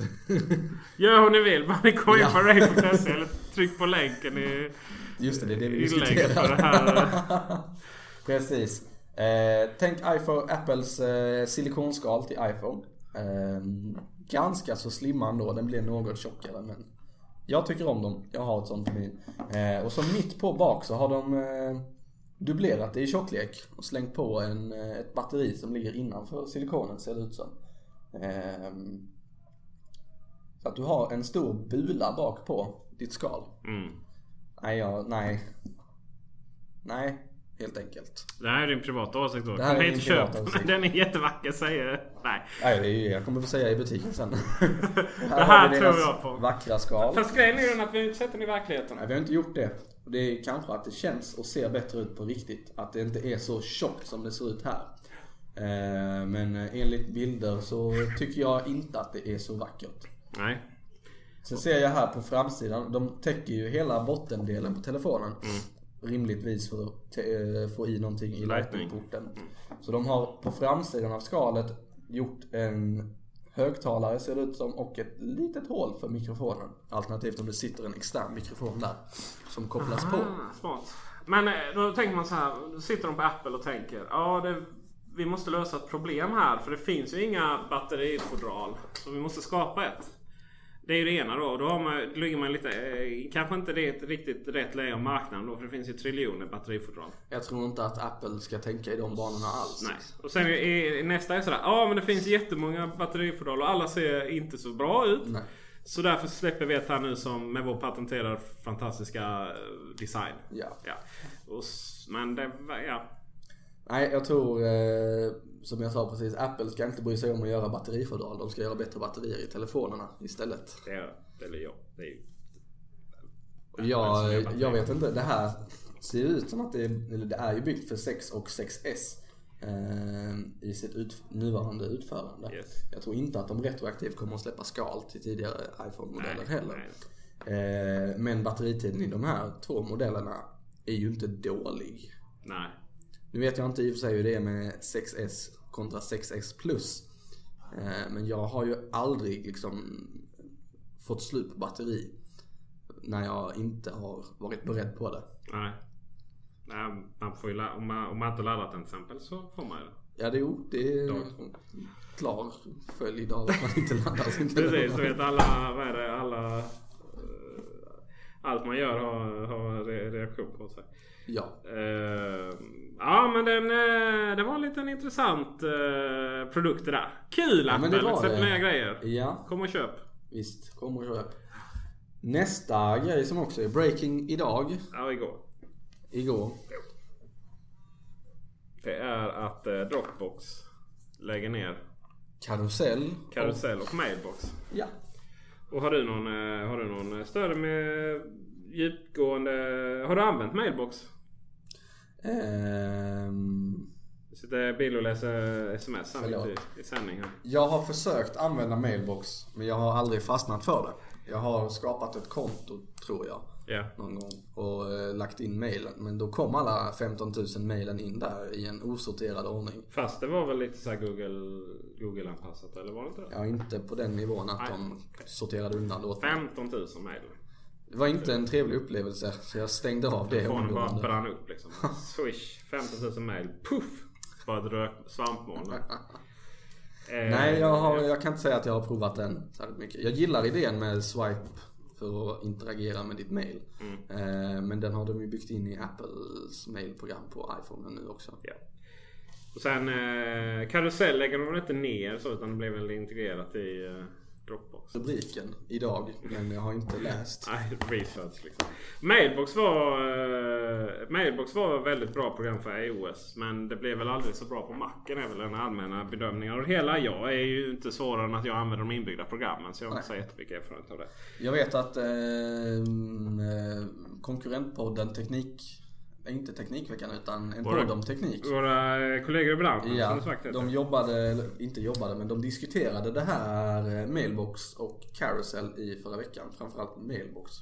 Gör hur ni vill. Bara ni går in Ja. på array.se eller tryck på länken i just det, det är det vi diskuterar. det här. Precis. Eh, tänk iPhone, Apples eh, silikonskal till iPhone. Eh, ganska så slimma ändå, den blir något tjockare men jag tycker om dem. Jag har ett sånt på min. Eh, och så mitt på bak så har de eh, dubblerat det i tjocklek och slängt på en, eh, ett batteri som ligger innanför silikonet ser det ut som. Ehm, så att du har en stor bula bak på ditt skal. Mm. Nej, jag, nej. Nej, helt enkelt. Det här är din privata åsikt då. Det här Kom är hit och köp. Den är jättevacker säger Nej. Nej, det är ju jag kommer få säga i butiken sen. här här har vi tror jag på. Vackra skal. Fast grejen är ju att vi har inte sett den i verkligheten. Nej, vi har inte gjort det. Det är kanske att det känns och ser bättre ut på riktigt. Att det inte är så tjockt som det ser ut här. Eh, Men enligt bilder så tycker jag inte att det är så vackert. Nej. Sen ser jag här på framsidan, de täcker ju hela bottendelen på telefonen. Mm. Rimligtvis för att eh, få i någonting i Lightning. lightning-porten. Så de har på framsidan av skalet gjort en högtalare ser det ut som och ett litet hål för mikrofonen. Alternativt om det sitter en extern mikrofon där som kopplas på. Ah, smart. Men eh, då tänker man så här. Då sitter de på Apple och tänker. Ja, det, vi måste lösa ett problem här. För det finns ju inga batterifodral. Så vi måste skapa ett. Det är ju det ena då. Då har man, då ligger man lite... Eh, kanske inte det är ett riktigt rätt läge av marknaden då. För det finns ju triljoner batterifodral. Jag tror inte att Apple ska tänka i de banorna alls. Nej. Och sen är, nästa är sådär. Ja men det finns jättemånga batterifodral och alla ser inte så bra ut. Nej. Så därför släpper vi ett här nu som med vår patenterade fantastiska eh, design. Ja. ja. Och, men det ja. Nej, jag tror eh, som jag sa precis, Apple ska inte bry sig om att göra batterifodral. De ska göra bättre batterier i telefonerna istället. Är, eller ja. Det är ju... Och Jag, jag vet inte, det här ser ut som att det är, eller det är ju byggt för 6 och 6S. Eh, I sitt ut, nuvarande utförande. Yes. Jag tror inte att de retroaktivt kommer att släppa skal till tidigare iPhone-modeller heller. Eh, men batteritiden i de här två modellerna är ju inte dålig. Nej. Nu vet jag inte i och för sig hur det är med 6S kontra 6S plus. Eh, Men jag har ju aldrig liksom fått slut på batteri. När jag inte har varit beredd på det. Nej. Nej, man får ju om, man, om man inte laddat den till exempel så får man ju det. Ja det, jo, det är Ja. klar följd av att man inte laddar sin Precis, telefon. du vet alla, vad är det, alla... eh, Allt man gör har, har re- reaktion på sig. Ja. Eh, ja men den, eh, det var en liten intressant uh, produkt det där. Kul Ja, var släpper det. nya grejer. Ja, Kom och köp. visst. Kom och köp. Nästa grej som också är breaking idag, Ja, igår. igår. Det är att eh, Dropbox lägger ner Karusell. Karusell och Mailbox. Ja. Och har du någon, har du någon större med djupgående... Har du använt Mailbox? Jag sitter Bill och läser sms mitt i, sändning här. Jag har försökt använda mailbox men jag har aldrig fastnat för det. Jag har skapat ett konto tror jag Ja. någon gång och eh, lagt in mailen. Men då kom alla 15 000 mailen in där i en osorterad ordning. Fast det var väl lite så här Google, Google-anpassat eller var det inte det? Är inte på den nivån att Nej, de sorterade undan det åt mig. 15 000 mail. Det var inte en trevlig upplevelse så jag stängde av det Telefonen bara brann upp liksom. Swish, 15 000 mail. Puff! Bara ett rök, svampmoln. Eh, Nej, jag, har, jag kan inte säga att jag har provat den särskilt mycket. Jag gillar idén med swipe för att interagera med ditt mail. Mm. Eh, men den har de ju byggt in i Apples mailprogram på iPhone nu också. Ja. Och sen eh, Karusell lägger de väl inte ner så utan det blev väl integrerat i eh, Dropbox. Rubriken idag, men jag har inte läst. Nej, research liksom. Mailbox var, eh, Mailbox var ett väldigt bra program för iOS. Men det blev väl aldrig så bra på Macen är väl den allmänna bedömningen av det hela. Jag är ju inte svårare än att jag använder de inbyggda programmen. Så jag har inte så jättemycket erfarenhet av det. Jag vet att eh, eh, konkurrentpodden Teknik, inte Teknikveckan utan en Våra- podd om teknik. Våra kollegor i branschen som Ja, det sagt de jobbade, inte jobbade, men de diskuterade det här eh, Mailbox och Carousel i förra veckan. Framförallt Mailbox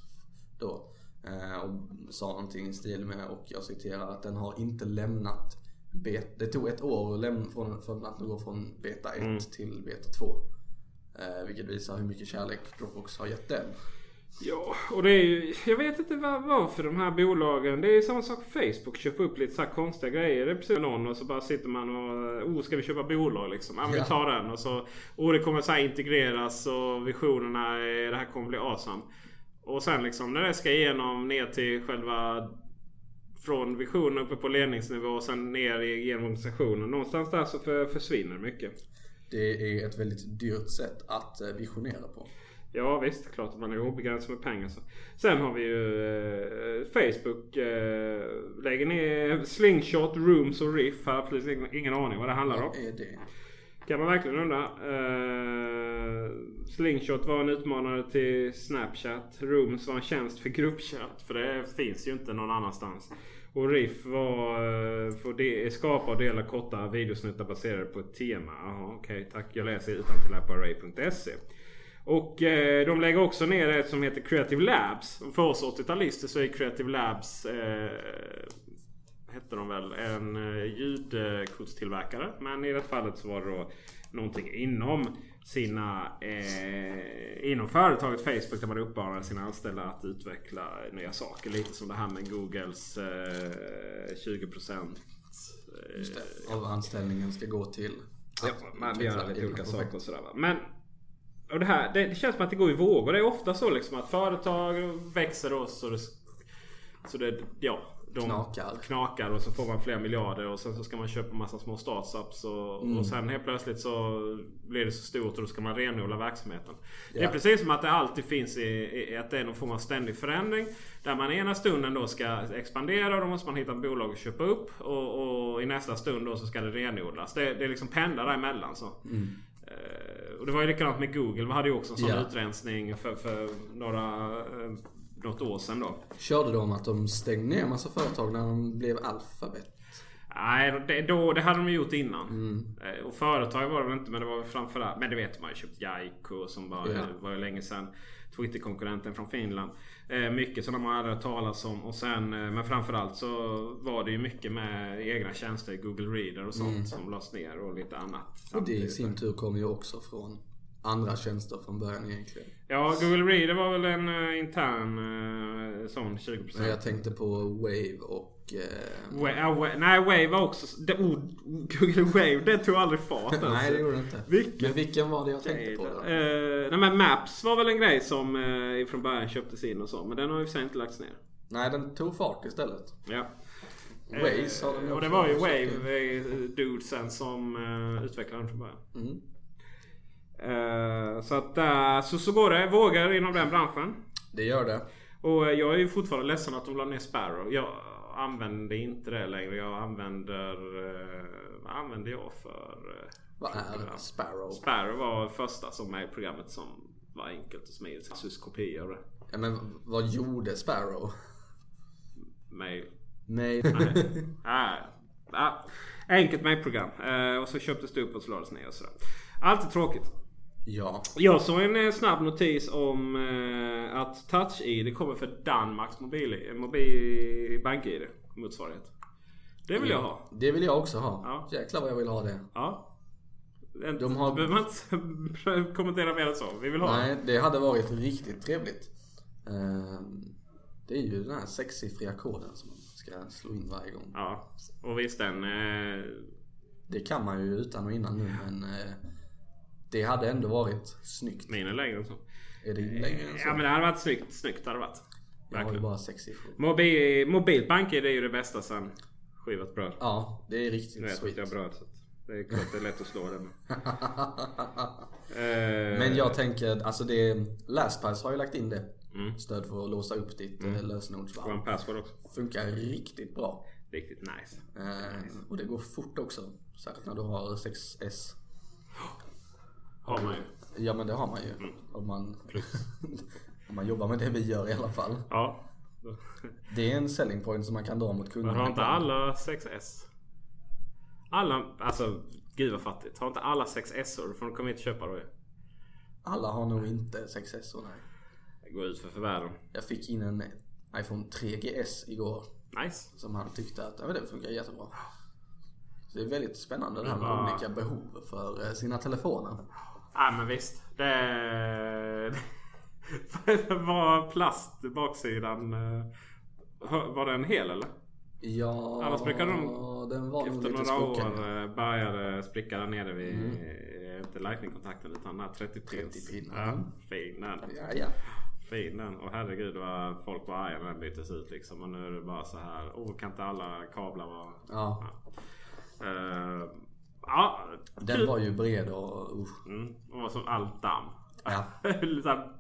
då. Eh, Och sa någonting i stil med, och jag citerar, att den har inte lämnat bet- Det tog ett år att lämna från, från att gå från beta 1 Mm. till beta 2. Eh, vilket visar hur mycket kärlek Dropbox har gett den. Ja, och det är ju, jag vet inte vad, varför de här bolagen. Det är ju samma sak Facebook. Köper upp lite så här konstiga grejer. Det är precis någon och så bara sitter man och... Oh, ska vi köpa bolag liksom? Ja, men vi tar den. Och så... Oh, det kommer så integreras och visionerna är det här kommer bli awesome. Och sen liksom när det ska igenom ner till själva... Från visionen uppe på ledningsnivå och sen ner i- genom organisationen. Någonstans där så för, försvinner mycket. Det är ett väldigt dyrt sätt att eh, visionera på. Ja visst, klart att man är obegränsad med pengar. Så. Sen har vi ju eh, Facebook. Eh, lägger ner Slingshot, Rooms och Riff. Har absolut ingen, ingen aning vad det handlar om. Är det? Kan man verkligen undra. Eh, Slingshot var en utmanare till Snapchat. Rooms var en tjänst för gruppchatt. För det finns ju inte någon annanstans. Och Riff var eh, för de, skapa och dela korta videosnuttar baserade på ett tema. Jaha, okej tack. Jag läser utantill här på array.se. Och eh, de lägger också ner ett som heter Creative Labs. För oss 80-talister så är Creative Labs eh, hette de väl en eh, ljudkortstillverkare. Men i det fallet så var det då någonting inom sina eh, inom företaget Facebook där man uppmanar sina anställda att utveckla nya saker. Lite som det här med Googles eh, 20% eh. Av anställningen ska gå till Ja, man gör lite olika saker och sådär. Men och det, här, det, det känns som att det går i vågor. Det är ofta så liksom att företag växer då så det, så det ja, de Knakar. knakar och så får man flera miljarder och sen så ska man köpa massa små startups och, Mm. och sen helt plötsligt så blir det så stort och då ska man renodla verksamheten. Det är precis som att det alltid finns i, i att det är någon form av ständig förändring. Där man ena stunden då ska expandera och då måste man hitta ett bolag att köpa upp. Och, och i nästa stund då så ska det renodlas. Det, det är liksom pendlar däremellan så. Eh, och det var ju likadant med Google. Vi hade ju också en sån Ja. utrensning för, för några, eh, något år sedan då. Körde de att de stängde ner massa företag när de blev alfabet? Nej, det, då, det hade de gjort innan. Eh, Och företag var det väl inte, men det var framförallt... Men det vet man ju. Köpt Jaiko som var, Ja. var ju länge sedan. Twitter-konkurrenten från Finland. Eh, mycket sådana man hade hört talas om. Och sen, eh, men framförallt så var det ju mycket med egna tjänster. Google Reader och sånt som lades ner och lite annat. Och det i sin tur kom ju också från andra tjänster från början egentligen. Ja, Google Reader var väl en uh, intern uh, sån 20%. Men jag tänkte på Wave och... Eh, Wa- ja, wa- nej, Wave var också... Det, oh, Google Wave, det tog aldrig fart alltså. nej det gjorde det inte. Vilken- Men vilken var det jag tänkte på då? Eh, nej men Maps var väl en grej som uh, från början köptes in och så. Men den har ju sig inte lagts ner. Nej den tog fart istället. Ja. Waze har de ju Och det var ju. Wave eh, dudesen som uh, utvecklade den från början. Mm. Eh, så att så, så går det vågar inom den branschen. Det gör det. Och eh, jag är ju fortfarande ledsen att de la ner Sparrow. Jag använder inte det längre. Jag använder... Uh, vad använder jag för... eh, Vad är? Sparrow? Sparrow var första som med i programmet som var enkelt och smidigt. Sus det. Ja, men vad gjorde Sparrow? Mail. Nej. Ah, ah, enkelt mailprogram. Eh, och så köptes det upp och så lades ner och sådär. Alltid tråkigt. Ja. Jag såg en eh, snabb notis om eh, att Touch-ID kommer för Danmarks mobil, mobil bank-ID motsvarighet. Det vill jag ha. Det vill jag också ha. Ja. Jäklar vad jag vill ha det. Ja. De har- behöver man inte kommentera mer än så. Vi vill ha. Nej, det hade varit riktigt trevligt. Ehm, Det är ju den här sexsiffriga koden som man ska slå in varje gång. Ja. Och visst den... Eh, Det kan man ju utan och innan nu men eh, det hade ändå varit snyggt. min är längre än så. Är det längre än så? Ja men det hade varit snyggt. Snyggt hade det varit. jag har ju bara sex siffror. Mobil, mobilt bank-ID är ju det bästa sen skivat bröd. Ja, det är riktigt vet jag att sweet. jag bröd så det är klart det är lätt att slå den. Eh, Men jag tänker, alltså det, LastPass har ju lagt in det. Mm. Stöd för att låsa upp ditt mm. lösenordsvarv. One password också. Funkar riktigt bra. Riktigt nice. Eh, och det går fort också. Särskilt när du har 6S. Har man ju. Ja men det har man ju. Mm. Om man, om man jobbar med det vi gör i alla fall. Ja. Det är en selling point som man kan dra mot Men kunderna. har inte alla 6S? Alla, alltså gud vad fattigt. Har inte alla 6S-or då får de hit och köpa då ju. Alla har nog inte 6S och nej. Det går ut för för världen. Jag fick in en iPhone 3GS igår. Nice. Som han tyckte att ja, men det funkar jättebra. Så det är väldigt spännande det här med Ja. olika behov för eh, sina telefoner. Ja men visst. Det... var plast baksidan? eh, Var den hel eller? Ja, Annars brukar de den var Efter några skrockad. år eh, började spricka där nere vid, eh, inte lightning-kontakten utan den här 30 pins. 30 pin, Ja, mm. fin den. Ja, ja. Fin den. Och herregud vad folk var arga när den byttes ut liksom. Och nu är det bara så här. Oh, kan inte alla kablar vara... Ja. Eh, ja, Den var ju bred och usch. Mm, och var som allt damm. Ja.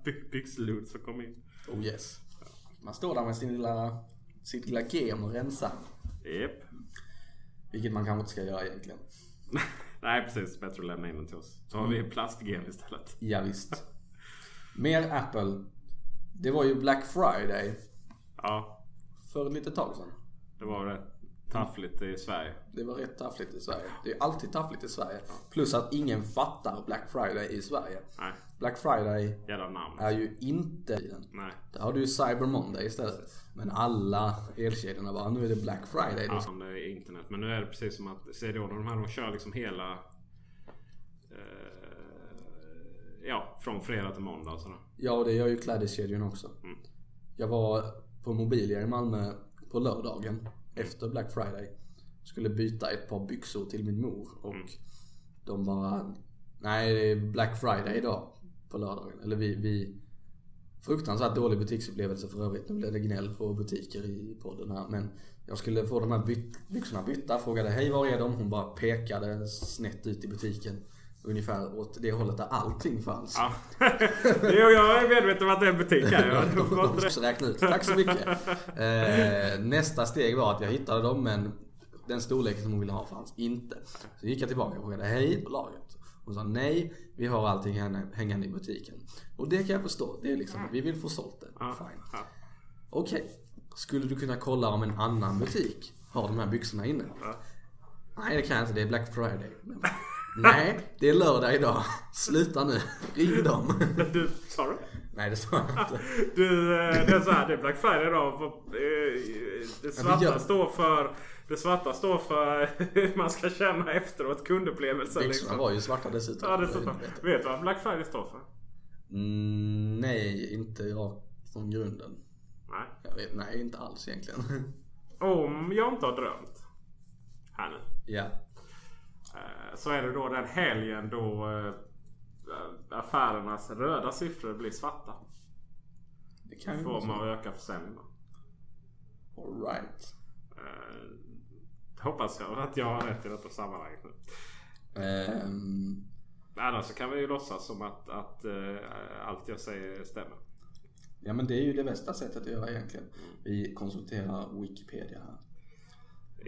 Byxlod som kom in. Oh yes. Man står där med sin lilla, sitt lilla gem och rensa. Japp. Vilket man kanske inte ska göra egentligen. Nej precis, bättre att lämna in den till oss. Så har vi plastgem istället. Ja, visst. Mer Apple. Det var ju Black Friday Ja, för ett litet tag sedan. det var rätt taffligt i Sverige. Det var rätt taffligt i Sverige. Det är alltid taffligt i Sverige. Plus att ingen fattar Black Friday i Sverige. Nej, Black Friday är ju inte i den. Nej. Där har du ju Cyber Monday istället. Men alla elkedjorna bara, nu är det Black Friday. Ja, som det är internet. Men nu är det precis som att CDON och de här de kör liksom hela... Eh, ja, från fredag till måndag och sådär. Ja, och det gör ju klädeskedjan också. Jag var på Mobilia i Malmö på lördagen efter Black Friday. Skulle byta ett par byxor till min mor och de bara Nej, det är Black Friday idag på lördagen. Eller vi, vi Fruktansvärt dålig butiksupplevelse för övrigt. Nu blev det gnäll på butiker i podden här. Men jag skulle få de här byt, byxorna bytta. Frågade hej var är de? Hon bara pekade snett ut i butiken. Ungefär åt det hållet där allting fanns. Ja. jo, jag är medveten om att det är en butik här. Ja. Det. också räkna ut. Tack så mycket. Eh, nästa steg var att jag hittade dem men den storleken som hon ville ha fanns inte. Så gick jag tillbaka och frågade hej på lagret. Hon sa nej, vi har allting hängande- i butiken. Och det kan jag förstå. Det är liksom, vi vill få sålt det. Fine. Ja. Okej, skulle du kunna kolla om en annan butik har de här byxorna inne? Nej det kan jag inte, det är Black Friday. Nej, det är lördag idag. Sluta nu. Ring dem. Du, sa du? Nej det sa jag inte. Du, eh, det är så här, det är Black Friday idag. eh, Det svarta gör- står för... Det svarta står för hur man ska känna efteråt kundupplevelsen. Byxorna Liksom. var ju svarta dessutom. Ja, för. Vet du vad Black Friday står för? Mm, nej, inte rakt från grunden. Nej. Vet, nej, inte alls egentligen. Om jag inte har drömt. Här nu. ja. Eh, Så är det då den helgen då eh, affärernas röda siffror blir svarta. Det kan ju försäljning. då. så. All right. Eh, Hoppas jag att jag har rätt i detta sammanhanget nu. Ehm, Annars så kan vi ju låtsas som att, att eh, allt jag säger stämmer. ja men det är ju det bästa sättet att göra egentligen. Vi konsulterar Wikipedia här.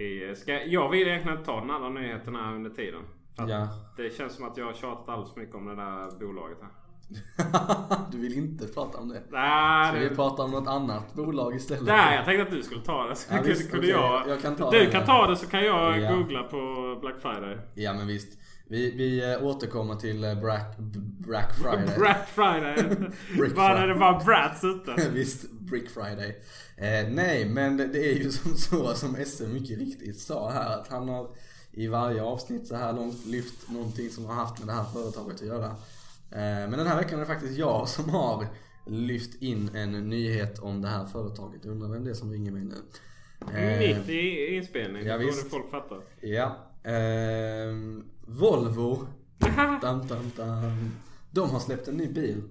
I, ska, jag vill egentligen ta den andra nyheten här under tiden. Ja. Det känns som att jag har tjatat alldeles mycket om det där bolaget här. du vill inte prata om det? Nej, Ska det, vi prata om något annat bolag istället? nej, jag tänkte att du skulle ta det. Så Ja, visst, kunde okej. jag, Jag kan ta du det. kan ta det så kan jag Ja. googla på Black Friday. Ja men visst. Vi, vi eh, återkommer till eh, Black, Black Friday. Black Friday. Brick bara Friday. det var brats ute. Visst, Brick Friday. Eh, nej, men det är ju som så som SM mycket riktigt sa här att han har i varje avsnitt så här långt lyft någonting som har haft med det här företaget att göra. Eh, men den här veckan är det faktiskt jag som har lyft in en nyhet om det här företaget. Jag undrar vem det är som ringer mig nu. Eh, Mitt i inspelningen. ja, visst. folk fattar. Ja. ehm, Volvo. Dam, dam, dam. De har släppt en ny bil.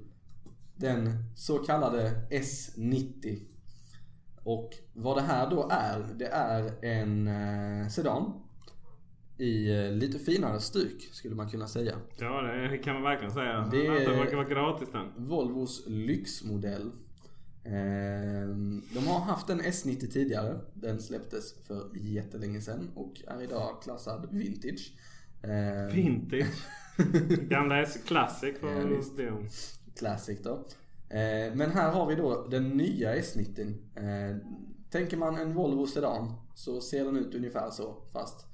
Den så kallade S90. Och vad det här då är, det är en eh, sedan. I eh, lite finare stuk skulle man kunna säga. Ja, det kan man verkligen säga. Det verkar vara gratis den. Volvos lyxmodell. Ehm, De har haft en S90 tidigare. Den släpptes för jättelänge sedan och är idag klassad vintage. Ehm, Vintage. Gamla S Classic Ja, från. Dion. Classic då. Eh, Men här har vi då den nya S90. Eh, Tänker man en Volvo Sedan så ser den ut ungefär så fast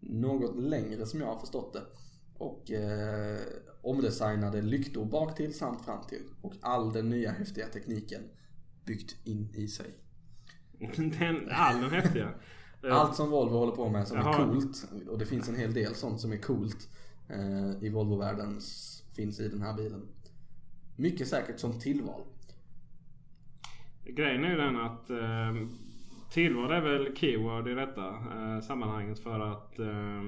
något längre som jag har förstått det. Och eh, omdesignade lyktor bak till samt fram till. Och all den nya häftiga tekniken byggt in i sig. Den, all den häftiga. Allt som Volvo håller på med som är Jaha. coolt. Och det finns en hel del sånt som är coolt. Eh, I Volvo-världen finns i den här bilen. mycket säkert som tillval. Grejen är ju den att eh, tillval är väl keyword i detta eh, sammanhanget för att eh,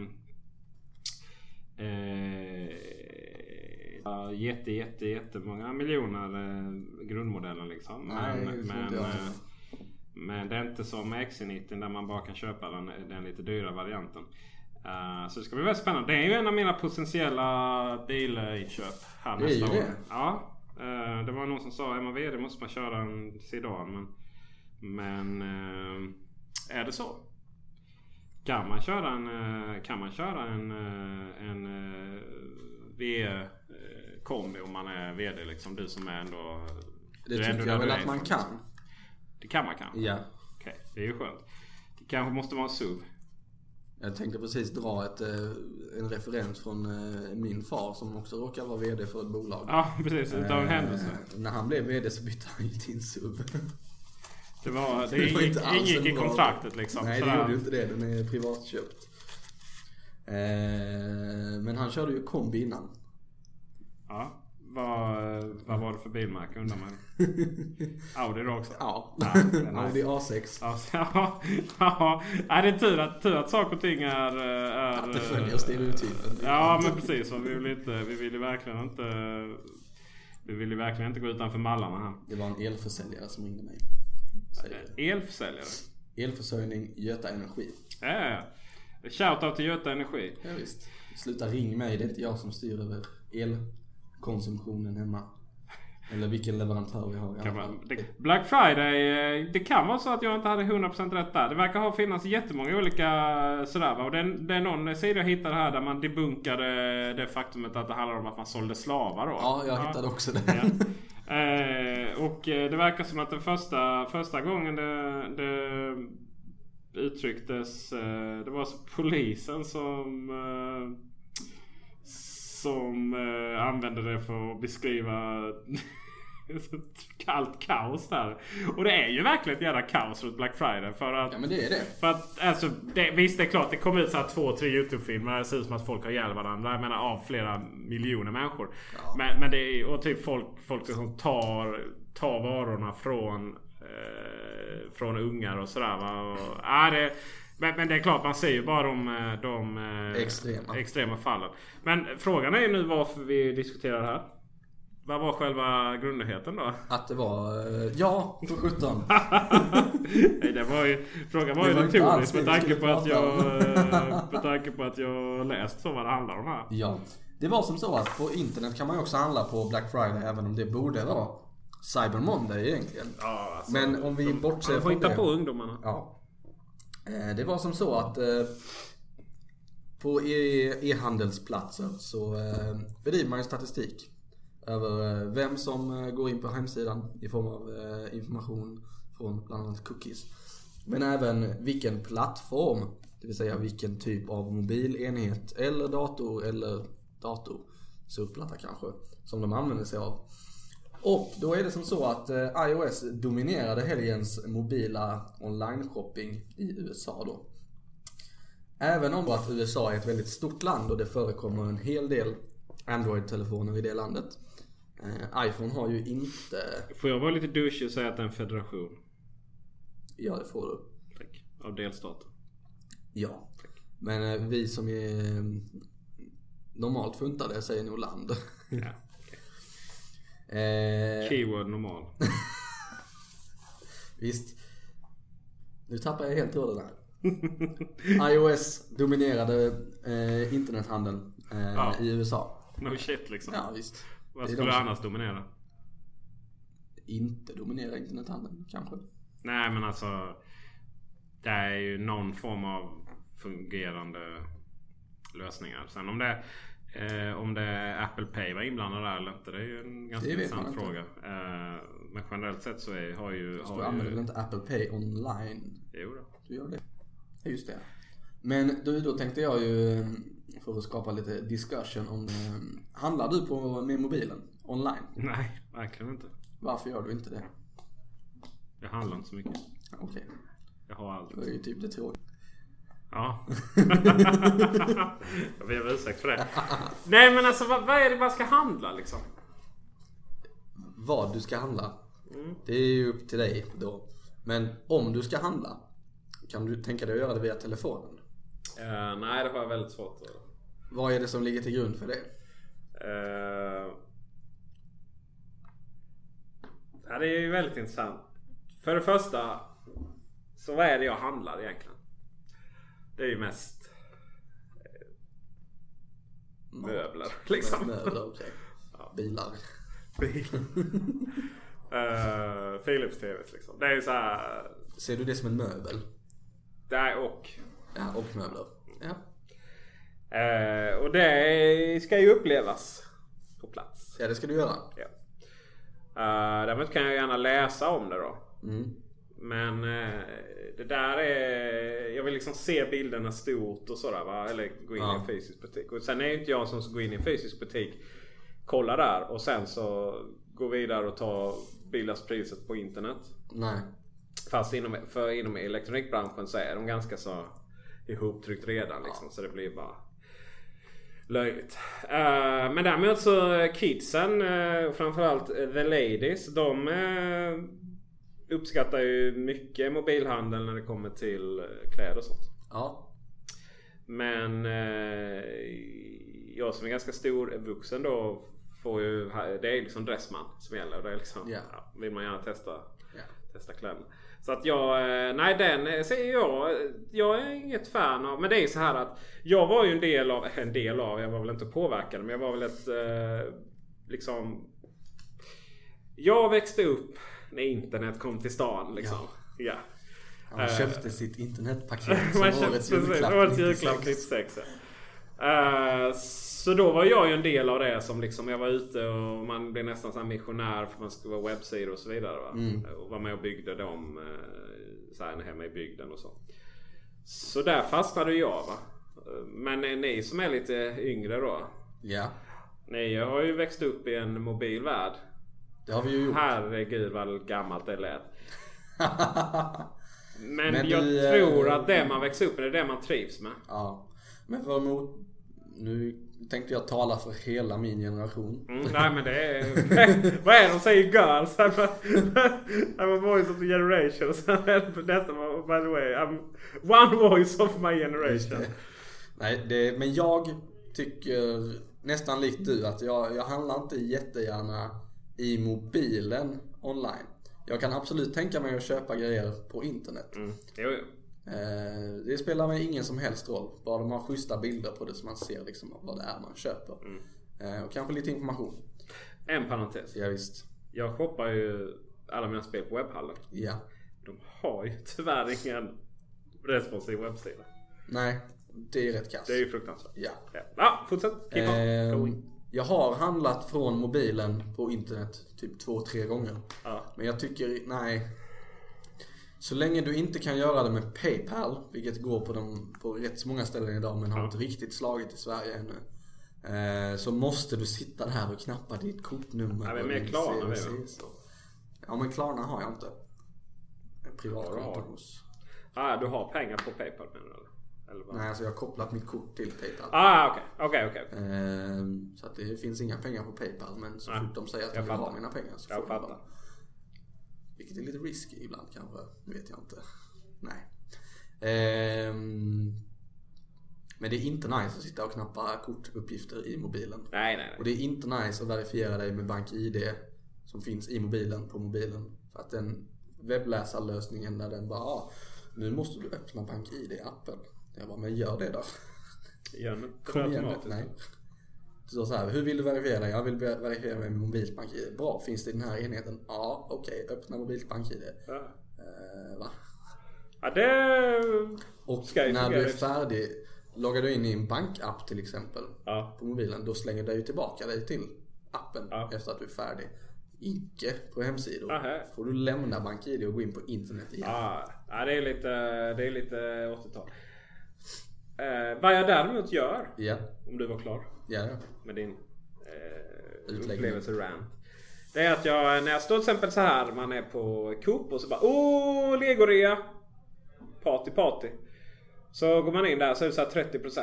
eh, jätte, jätte, jättemånga miljoner eh, grundmodellen liksom. Nej, men, men, eh, men det är inte som XC90 där man bara kan köpa den, den lite dyra varianten. Eh, så det ska bli väldigt spännande. Det är ju en av mina potentiella bilinköp här Det är nästa ju år. det. Ja. eh, det var någon som sa är man VD måste man köra en Sedan. Men, men eh, är det så? Kan man köra en, kan man köra en, en V-kombi om man är VD liksom? Du som är ändå... Det är tycker jag väl att är man kan. Det kan man kanske? Ja. Okej, det är ju skönt. Det kanske måste vara en SUV. Jag tänkte precis dra ett, eh, en referens från eh, min far som också råkar vara VD för ett bolag. Ja, precis. Utav en Eh, händelse. När han blev VD så bytte han ju till en SUV. Det, var, det, det var ingick, ingick i kontraktet liksom. Nej det gjorde ju inte det, den är privatköpt. Eh, men han körde ju kombi innan. Ja. Vad, vad var det för bilmärke undrar man? Audi då också? Ja, Ja. Audi A6. Ja, ja, ja. Det är tur att, tur att saker och ting är... är Att det följer stereotypen. Ja men precis. Vi, vill inte, vi vill ju verkligen inte... Vi vill ju verkligen inte gå utanför mallarna här. Det var en elförsäljare som ringde mig. Elförsäljare. Elförsörjning, Göta Energi. Ja. Shoutout till Göta Energi. Ja, visst. Sluta ring mig, det är inte jag som styr över elkonsumtionen hemma. Eller vilken leverantör vi har Kan man, det, Black Friday, eh, det kan vara så att jag inte hade 100% rätt där. Det verkar ha finnas jättemånga olika sådär va. Och det, det är någon sida jag hittade här där man debunkade det faktumet att det handlar om att man sålde slavar då. Ja, jag hittade också det. Ja. Eh, och eh, det verkar som att den första, första gången det, det uttrycktes. Eh, det var så polisen som eh, som eh, använde det för att beskriva kallt kaos där. Och det är ju verkligen ett jävla kaos runt Black Friday. För att Ja men det är det. för att alltså, det, visst det är klart det kom ut så här två, tre YouTube-filmer. Det ser ut som att folk har ihjäl varandra. Jag menar av flera miljoner människor. Men, men det är och typ folk, folk som tar, tar varorna från, eh, från ungar och sådär va. Och, ja, det, men, men det är klart man ser ju bara de, eh, de eh, Extrema. extrema fallen. Men frågan är ju nu varför vi diskuterar det här. Vad var själva grundligheten då? Att det var, eh, ja, för 17. Nej, det var ju, frågan var Det ju var alls retorisk det med tanke, på att jag, med tanke på att jag läst så vad det handlar om här. Ja. Det var som så att på internet kan man ju också handla på Black Friday även om det borde vara Cyber Monday egentligen. Ja, alltså, Men om vi bortser Man får från hitta det. på ungdomarna. Ja. Eh, det var som så att eh, på e-, e-handelsplatser så eh, bedriver man ju statistik över vem som går in på hemsidan i form av information från bland annat cookies. Men även vilken plattform, det vill säga vilken typ av mobilenhet eller dator eller dator, surfplatta kanske, som de använder sig av. Och då är det som så att eh, iOS dominerade helgens mobila online-shopping i USA då. Även om att USA är ett väldigt stort land och det förekommer en hel del Android-telefoner i det landet. Eh, iPhone har ju inte, Får jag vara lite douchig och säga att det är en federation? ja det får du. Tack. Av delstater. Ja. Men eh, vi som är normalt funtade säger nog land. Ja. Eh, Keyword normal. Visst. Nu tappar jag helt tråden här. iOS dominerade eh, internethandeln eh, Ja. i USA. No shit liksom. Ja visst. Vad är skulle de annars dominera? Inte dominerar internethandeln kanske. Nej men alltså. Det är ju någon form av fungerande lösningar. Sen om det eh, om det är Apple Pay var inblandad där eller inte. Det är ju en ganska intressant fråga. Eh, men generellt sett så är, har ju... Har du använder väl inte Apple Pay online? jo då. Du gör det? Ja just det. Men du, då tänkte jag ju för att skapa lite discussion om eh, Handlar du på med mobilen online? Nej, verkligen inte. Varför gör du inte det? Jag handlar inte så mycket. Okej, Jag har allt. det är ju typ det tråkiga. Ja. jag ber om ursäkt för det. Nej men alltså vad, vad är det man ska handla liksom? vad du ska handla. Mm. Det är ju upp till dig då. Men om du ska handla, kan du tänka dig att göra det via telefonen? Eh, nej, det har jag väldigt svårt att... Vad är det som ligger till grund för det? Ja, det är ju väldigt intressant. För det första, så vad är det jag handlar egentligen? Det är ju mest eh, möbler liksom. Möbler, okej. Bilar. Bil. uh, Philips TVs liksom. Det är ju så här. Ser du det som en möbel? Där och. Ja, och möbler. Ja. Eh, och det ska ju upplevas på plats. Ja, det ska du göra. Ja. Uh, däremot kan jag gärna läsa om det då. Mm. Men eh, det där är... Jag vill liksom se bilderna stort och sådär va. Eller gå in Ja. i en fysisk butik. Och sen är ju inte jag som ska gå in i en fysisk butik. Kolla där och sen så gå vidare och ta billigast på internet. Nej. Fast inom, för inom elektronikbranschen så är de ganska så ihoptryckt redan liksom. Så det blir bara löjligt. Eh, men däremot så kidsen, uh, framförallt the ladies. De eh, uppskattar ju mycket mobilhandel när det kommer till eh, kläder och sånt. Ja. Men eh, jag som är ganska stor vuxen då får ju, det är liksom Dressman som gäller. Det är liksom, Ja. ja, vill man gärna testa, Ja. testa kläderna. Så att jag, eh, nej den säger jag, jag är inget fan av. Men det är ju så här att jag var ju en del av, en del av, jag var väl inte påverkad men jag var väl ett eh, liksom Jag växte upp när internet kom till stan liksom. Ja. Han Eh, köpte sitt internetpaket som årets julklapp årets 96. julklapp 96. ja. Eh, så då var jag ju en del av det som liksom jag var ute och man blev nästan så missionär för man skulle vara webbsidor och så vidare. Va? Mm. Och var med och byggde dem eh, så här hemma i bygden och så. Så där fastnade jag va. Men ni som är lite yngre då. Ja, Ni har ju växt upp i en mobil värld. Det har vi ju gjort. Herregud vad gammalt det lät. Men, Men jag du, eh, tror att det man växer upp med är det man trivs med. Ja. Men för mot... Nu tänkte jag tala för hela min generation. Mm, nej men det är... vad är det de säger? Girls? I'm a, I'm a voice of the generation. By the way. I'm one voice of my generation. Nej, det, men jag tycker nästan likt du att jag, jag handlar inte jättegärna i mobilen online. Jag kan absolut tänka mig att köpa grejer på internet. Mm. Jo, jo. Eh, det spelar mig ingen som helst roll. Bara de har schyssta bilder på det så man ser liksom vad det är man köper. Mm. Eh, och kanske lite information. En parentes. Ja, visst. Jag shoppar ju alla mina spel på webbhallen. Ja. De har ju tyvärr ingen responsiv webbsida. Nej, det är rätt kass. Det är ju fruktansvärt. Ja. Ja, ja fortsätt. Keep on going. Jag har handlat från mobilen på internet typ två, tre gånger. Ja. Men jag tycker, nej. Så länge du inte kan göra det med Paypal, vilket går på, de, på rätt många ställen idag men har inte riktigt slagit i Sverige ännu. Eh, så måste du sitta där och knappa ditt kortnummer. Ja, men med Klarna, va? så. Ja men Klarna har jag inte. Privatkonto hos. Ah, du har pengar på Paypal menar du? Eller? Vad? Nej alltså jag har kopplat mitt kort till Paypal. Ah, okej. Okej, okej. okej. Ehm, Så att det finns inga pengar på Paypal men så fort de säger att de jag vill ha mina pengar så Jag får fattar. dem. Vilket är lite risky ibland kanske. Det vet jag inte. Nej. Ehm, Men det är inte nice att sitta och knappa kortuppgifter i mobilen. Nej, nej, Och nej. det är inte nice att verifiera dig med BankID som finns i mobilen på mobilen. För att den webbläsarlösningen där den bara ah, nu måste du öppna BankID-appen. Jag bara, men gör det då. Gör inte Kom det igen automatiskt. Nej. Står så här, hur vill du verifiera dig? Jag vill ver- verifiera mig med mobilt BankID. Bra, finns det i den här enheten? Ja, okej, öppna mobilt BankID. Ja. Eh, va? ja, det... Och Ska ju när du är färdig, loggar du in i en bankapp till exempel Ja. på mobilen, då slänger det ju tillbaka dig till appen Ja. efter att du är färdig. Icke på hemsidor. Aha. Får du lämna BankID och gå in på internet igen. Ja, ja, det är lite, det är lite 80-tal. Eh, vad jag däremot gör, Ja, om du var klar ja, ja. med din eh, upplevelse rant. Det är att jag, när jag står till exempel så här, man är på Coop och så bara Åh, legorea! Party party. Så går man in där så är det så här 30%.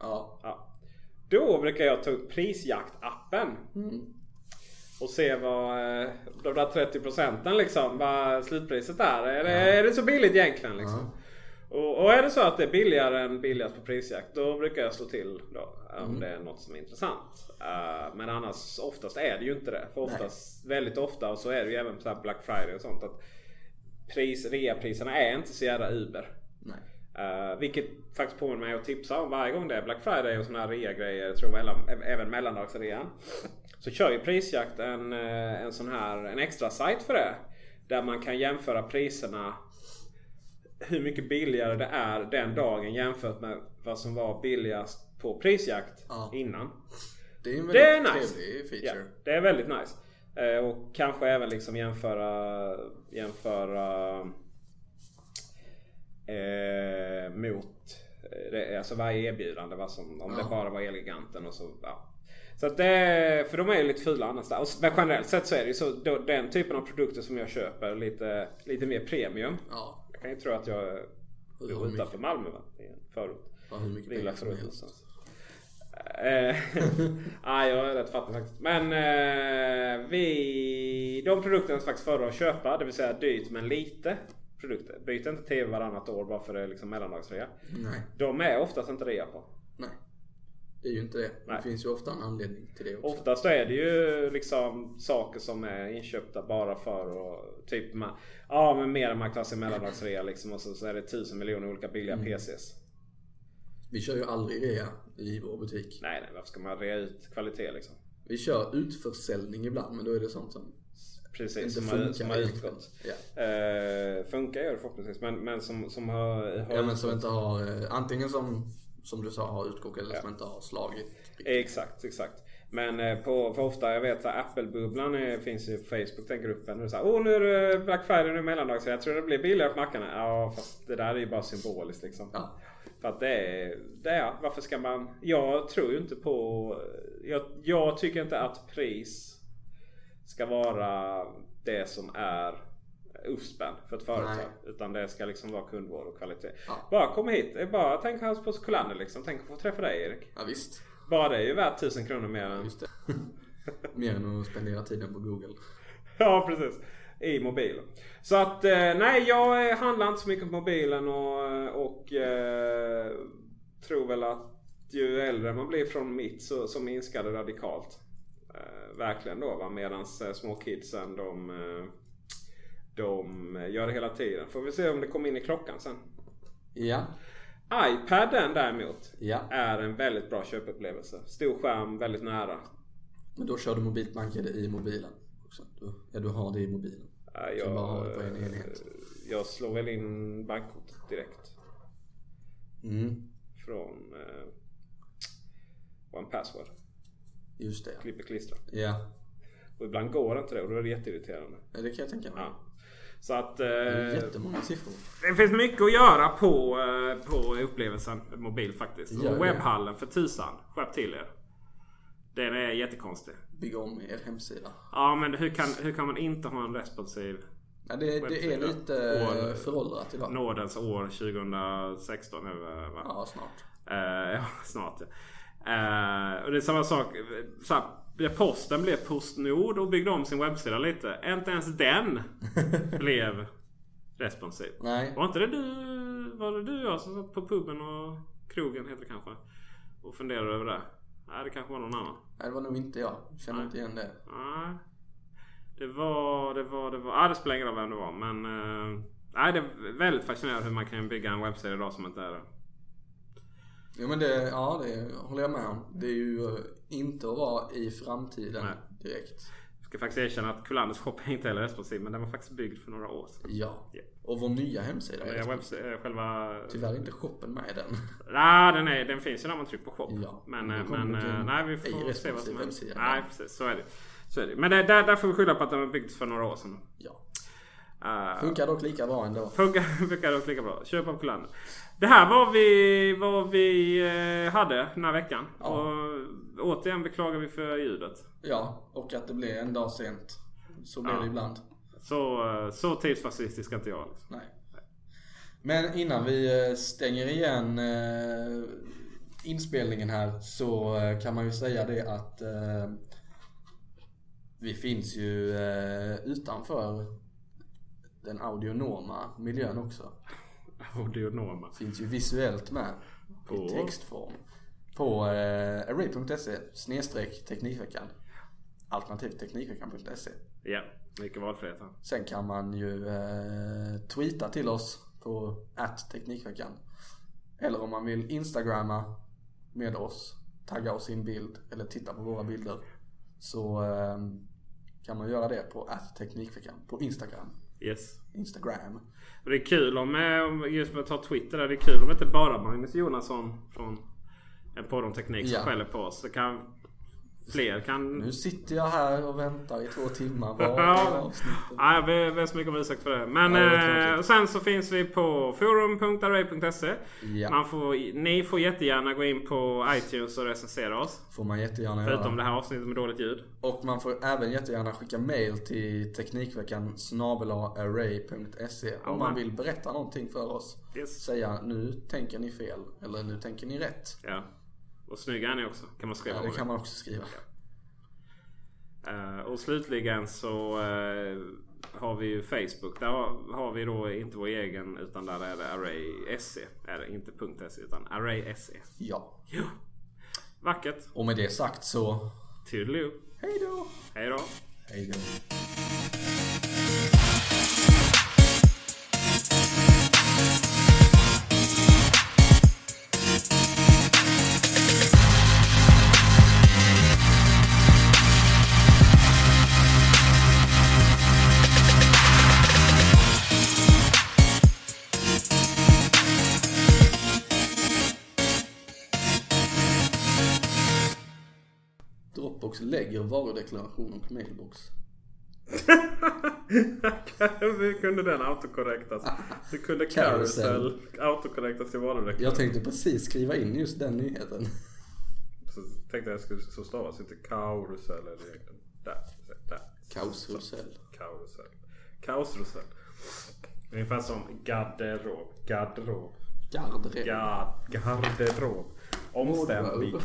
ja. Ja. Då brukar jag ta upp prisjaktappen. och se vad eh, de där 30 procenten liksom, vad slutpriset är. Är det, är det så billigt egentligen liksom? Och, och är det så att det är billigare än billigast på prisjakt då brukar jag slå till då, om det är något som är intressant. Eh, men annars oftast är det ju inte det. För oftast, väldigt ofta och så är det ju även på Black Friday och sånt. att pris, Reapriserna är inte så jävla Uber. Uh, vilket faktiskt påminner mig att tipsa om varje gång det är Black Friday och såna här rea-grejer. Jag tror mellan, även mellandagsrean. Så kör ju Prisjakt en, eh, en sån här en extra sajt för det. Där man kan jämföra priserna. Hur mycket billigare det är den dagen jämfört med vad som var billigast på Prisjakt Ja. innan. Det är en Det väldigt är nice. trevlig Ja, feature. det är väldigt nice. Eh, och kanske även liksom jämföra, jämföra eh, mot eh, det, alltså varje erbjudande. Vad som, om det bara var Elgiganten och så. Ja. Så det, för de är ju lite fula annars där. Men generellt sett så är det ju så. Då, den typen av produkter som jag köper lite, lite mer premium. Ja. Jag kan ju tro att jag bor utanför Malmö va? I en förort. Ja, hur mycket Lilla pengar förut någonstans. Eh, Nej, jag är rätt fattig faktiskt. Men eh, vi... De produkterna som faktiskt föredrar att köpa, det vill säga dyrt men lite produkter. Byt inte TV varannat år bara för det är liksom mellandagsrea. Nej. De är oftast inte rea på. Det är ju inte det. Nej. Det finns ju ofta en anledning till det också. Oftast är det ju liksom saker som är inköpta bara för att typ man, Ja men mer än man sig mellandagsrea liksom och så, så är det tusen miljoner olika billiga Mm. PCs. Vi kör ju aldrig rea i vår butik. Nej nej varför ska man rea ut kvalitet liksom? Vi kör utförsäljning ibland men då är det sånt som Precis, inte som funkar har, som har utgått. Ja. Eh, funkar gör det förhoppningsvis men, men som, som har, har ja men som inte har, eh, antingen som, som du sa har utgått eller som inte har slagit. Exakt, exakt. Men eh, på, för ofta, jag vet att Apple-bubblan finns ju på Facebook, den gruppen. Och så här, oh nu är det Black Friday, nu är mellandag. Så jag tror det blir billigare på mackarna. Ja fast det där är ju bara symboliskt liksom. Ja. För att det är, det är, varför ska man... Jag tror ju inte på... Jag, jag tycker inte att pris ska vara det som är USPen för ett företag. Nej. Utan det ska liksom vara kundvård och kvalitet. Ja. Bara kom hit. Bara tänk hans på Kolander liksom. Tänk att få träffa dig Erik. Ja visst. Bara det är ju värt tusen kronor mer än... Just det. Mer än att spendera tiden på google. Ja precis. I mobilen. Så att eh, nej jag eh, handlar inte så mycket på mobilen och, och eh, tror väl att ju äldre man blir från mitt så, så minskar det radikalt. Eh, verkligen då va. Medans eh, små kidsen de, eh, de gör det hela tiden. Får vi se om det kommer in i klockan sen. Ja. iPaden däremot Ja. är en väldigt bra köpupplevelse. Stor skärm, väldigt nära. Men då kör du mobilt BankID i mobilen också. Du, ja du har det i mobilen. Ja, jag, bara ha det på en enhet. jag slår väl in bankkortet direkt. Mm. Från eh, One Password. Just det. Klipper klistra. Ja. Och ibland går inte det och då är det jätteirriterande. ja. Det kan jag tänka mig. Ja. Så att eh, jättemånga siffror. det finns mycket att göra på, eh, på upplevelsen mobil faktiskt. Och webbhallen för tusan. Skärp till er. Den är jättekonstig. Bygga om er hemsida. Ja men hur kan, hur kan man inte ha en responsiv Ja, det, det är lite eh, föråldrat idag. nådens år 2016 eller va? Ja, snart. Eh, ja, snart ja. Eh, och det är samma sak. Så här, posten blev Postnord och byggde om sin webbsida lite. Inte ens den blev responsiv. Nej. Var inte det du, var det du och jag som satt på puben och krogen heter det kanske? Och funderade över det? Nej, det kanske var någon annan. Nej, det var nog inte jag. Känner Nej. inte igen det. Nej. Det var, det var, det var... Ja, det spelar ingen roll vem det var. Men... eh, nej, det är väldigt fascinerande hur man kan bygga en webbsida idag som inte är det. Jo men det, ja det håller jag med om. Det är ju eh, inte att vara i framtiden Nej. direkt. Jag ska faktiskt erkänna att Kulanders shop är inte heller responsiv. Men den var faktiskt byggd för några år sedan. Ja. Ja. Och vår nya hemsida Ja, är webbsida, själva... Tyvärr inte shoppen med den. Nej, den, är, den finns ju när man trycker på shop. Ja, men men eh, eh, nej, vi får se vad responsiv som händer. Nej, precis. Så är det. Så är det. Men det, där, där får vi skylla på att den var byggd för några år sedan. Ja. Uh, Funkar dock lika bra ändå. Funkar, funkar dock lika bra. Köp av Kullander. Det här var vi, vad vi eh, hade den här veckan. Ja. Och återigen beklagar vi för ljudet. Ja, och att det blir en dag sent. Så blir Ja. det ibland. Så, eh, så tidsfascistisk är inte jag. Liksom. Nej. Men innan vi eh, stänger igen inspelningen här så kan man ju säga det att Vi finns ju utanför den audionoma miljön också. Audionoma. Finns ju visuellt med. På? I textform. På eh, array.se snedstreck Teknikveckan. Alternativt Teknikveckan.se. Ja, mycket valfrihet här. Sen kan man ju eh, tweeta till oss på Teknikveckan. Eller om man vill instagramma med oss, tagga oss i en bild eller titta på våra bilder. Så eh, kan man göra det på Teknikveckan på Instagram. Yes. Instagram. Det är kul om, eh, om just med att ta Twitter där, det är kul om inte bara Magnus Jonasson från en podd om teknik som Ja. skäller på oss. Det kan fler kan... Nu sitter jag här och väntar i två timmar. Ja. Nej, jag ber ber så mycket om ursäkt för det. Men Ja, det eh, sen så finns vi på forum.array.se. Ja. Man får, ni får jättegärna gå in på iTunes och recensera oss. Får man jättegärna Förutom det göra. här avsnittet med dåligt ljud. Och man får även jättegärna skicka mail till Teknikveckan array.se Ja, om man man- vill berätta någonting för oss. Yes. Säga nu tänker ni fel eller nu tänker ni rätt. Ja. Och snygga är ni också. Kan man skriva Ja, det kan man också skriva. Eh, och slutligen så eh, har vi ju Facebook. Där har, har vi då inte vår egen utan där är det Array SE. Är det inte .se utan Array SE. Ja. Ja. Vackert. Och med det sagt så Toodaloo. hej då! Hej då. Hej då. Lägger varudeklaration och mailbox. Hur kunde den autokorrektas? Du kunde Carousel. carousel autokorrektas till varudeklaration. Jag tänkte precis skriva in just den nyheten. Så tänkte jag skulle så stavas inte karusell eller egentligen. Där. Där. Kaosrosell. Karusell. Kaosrosell. Ungefär som garderob. Garderob. Gardrep. Gard, garderob. Omständigt.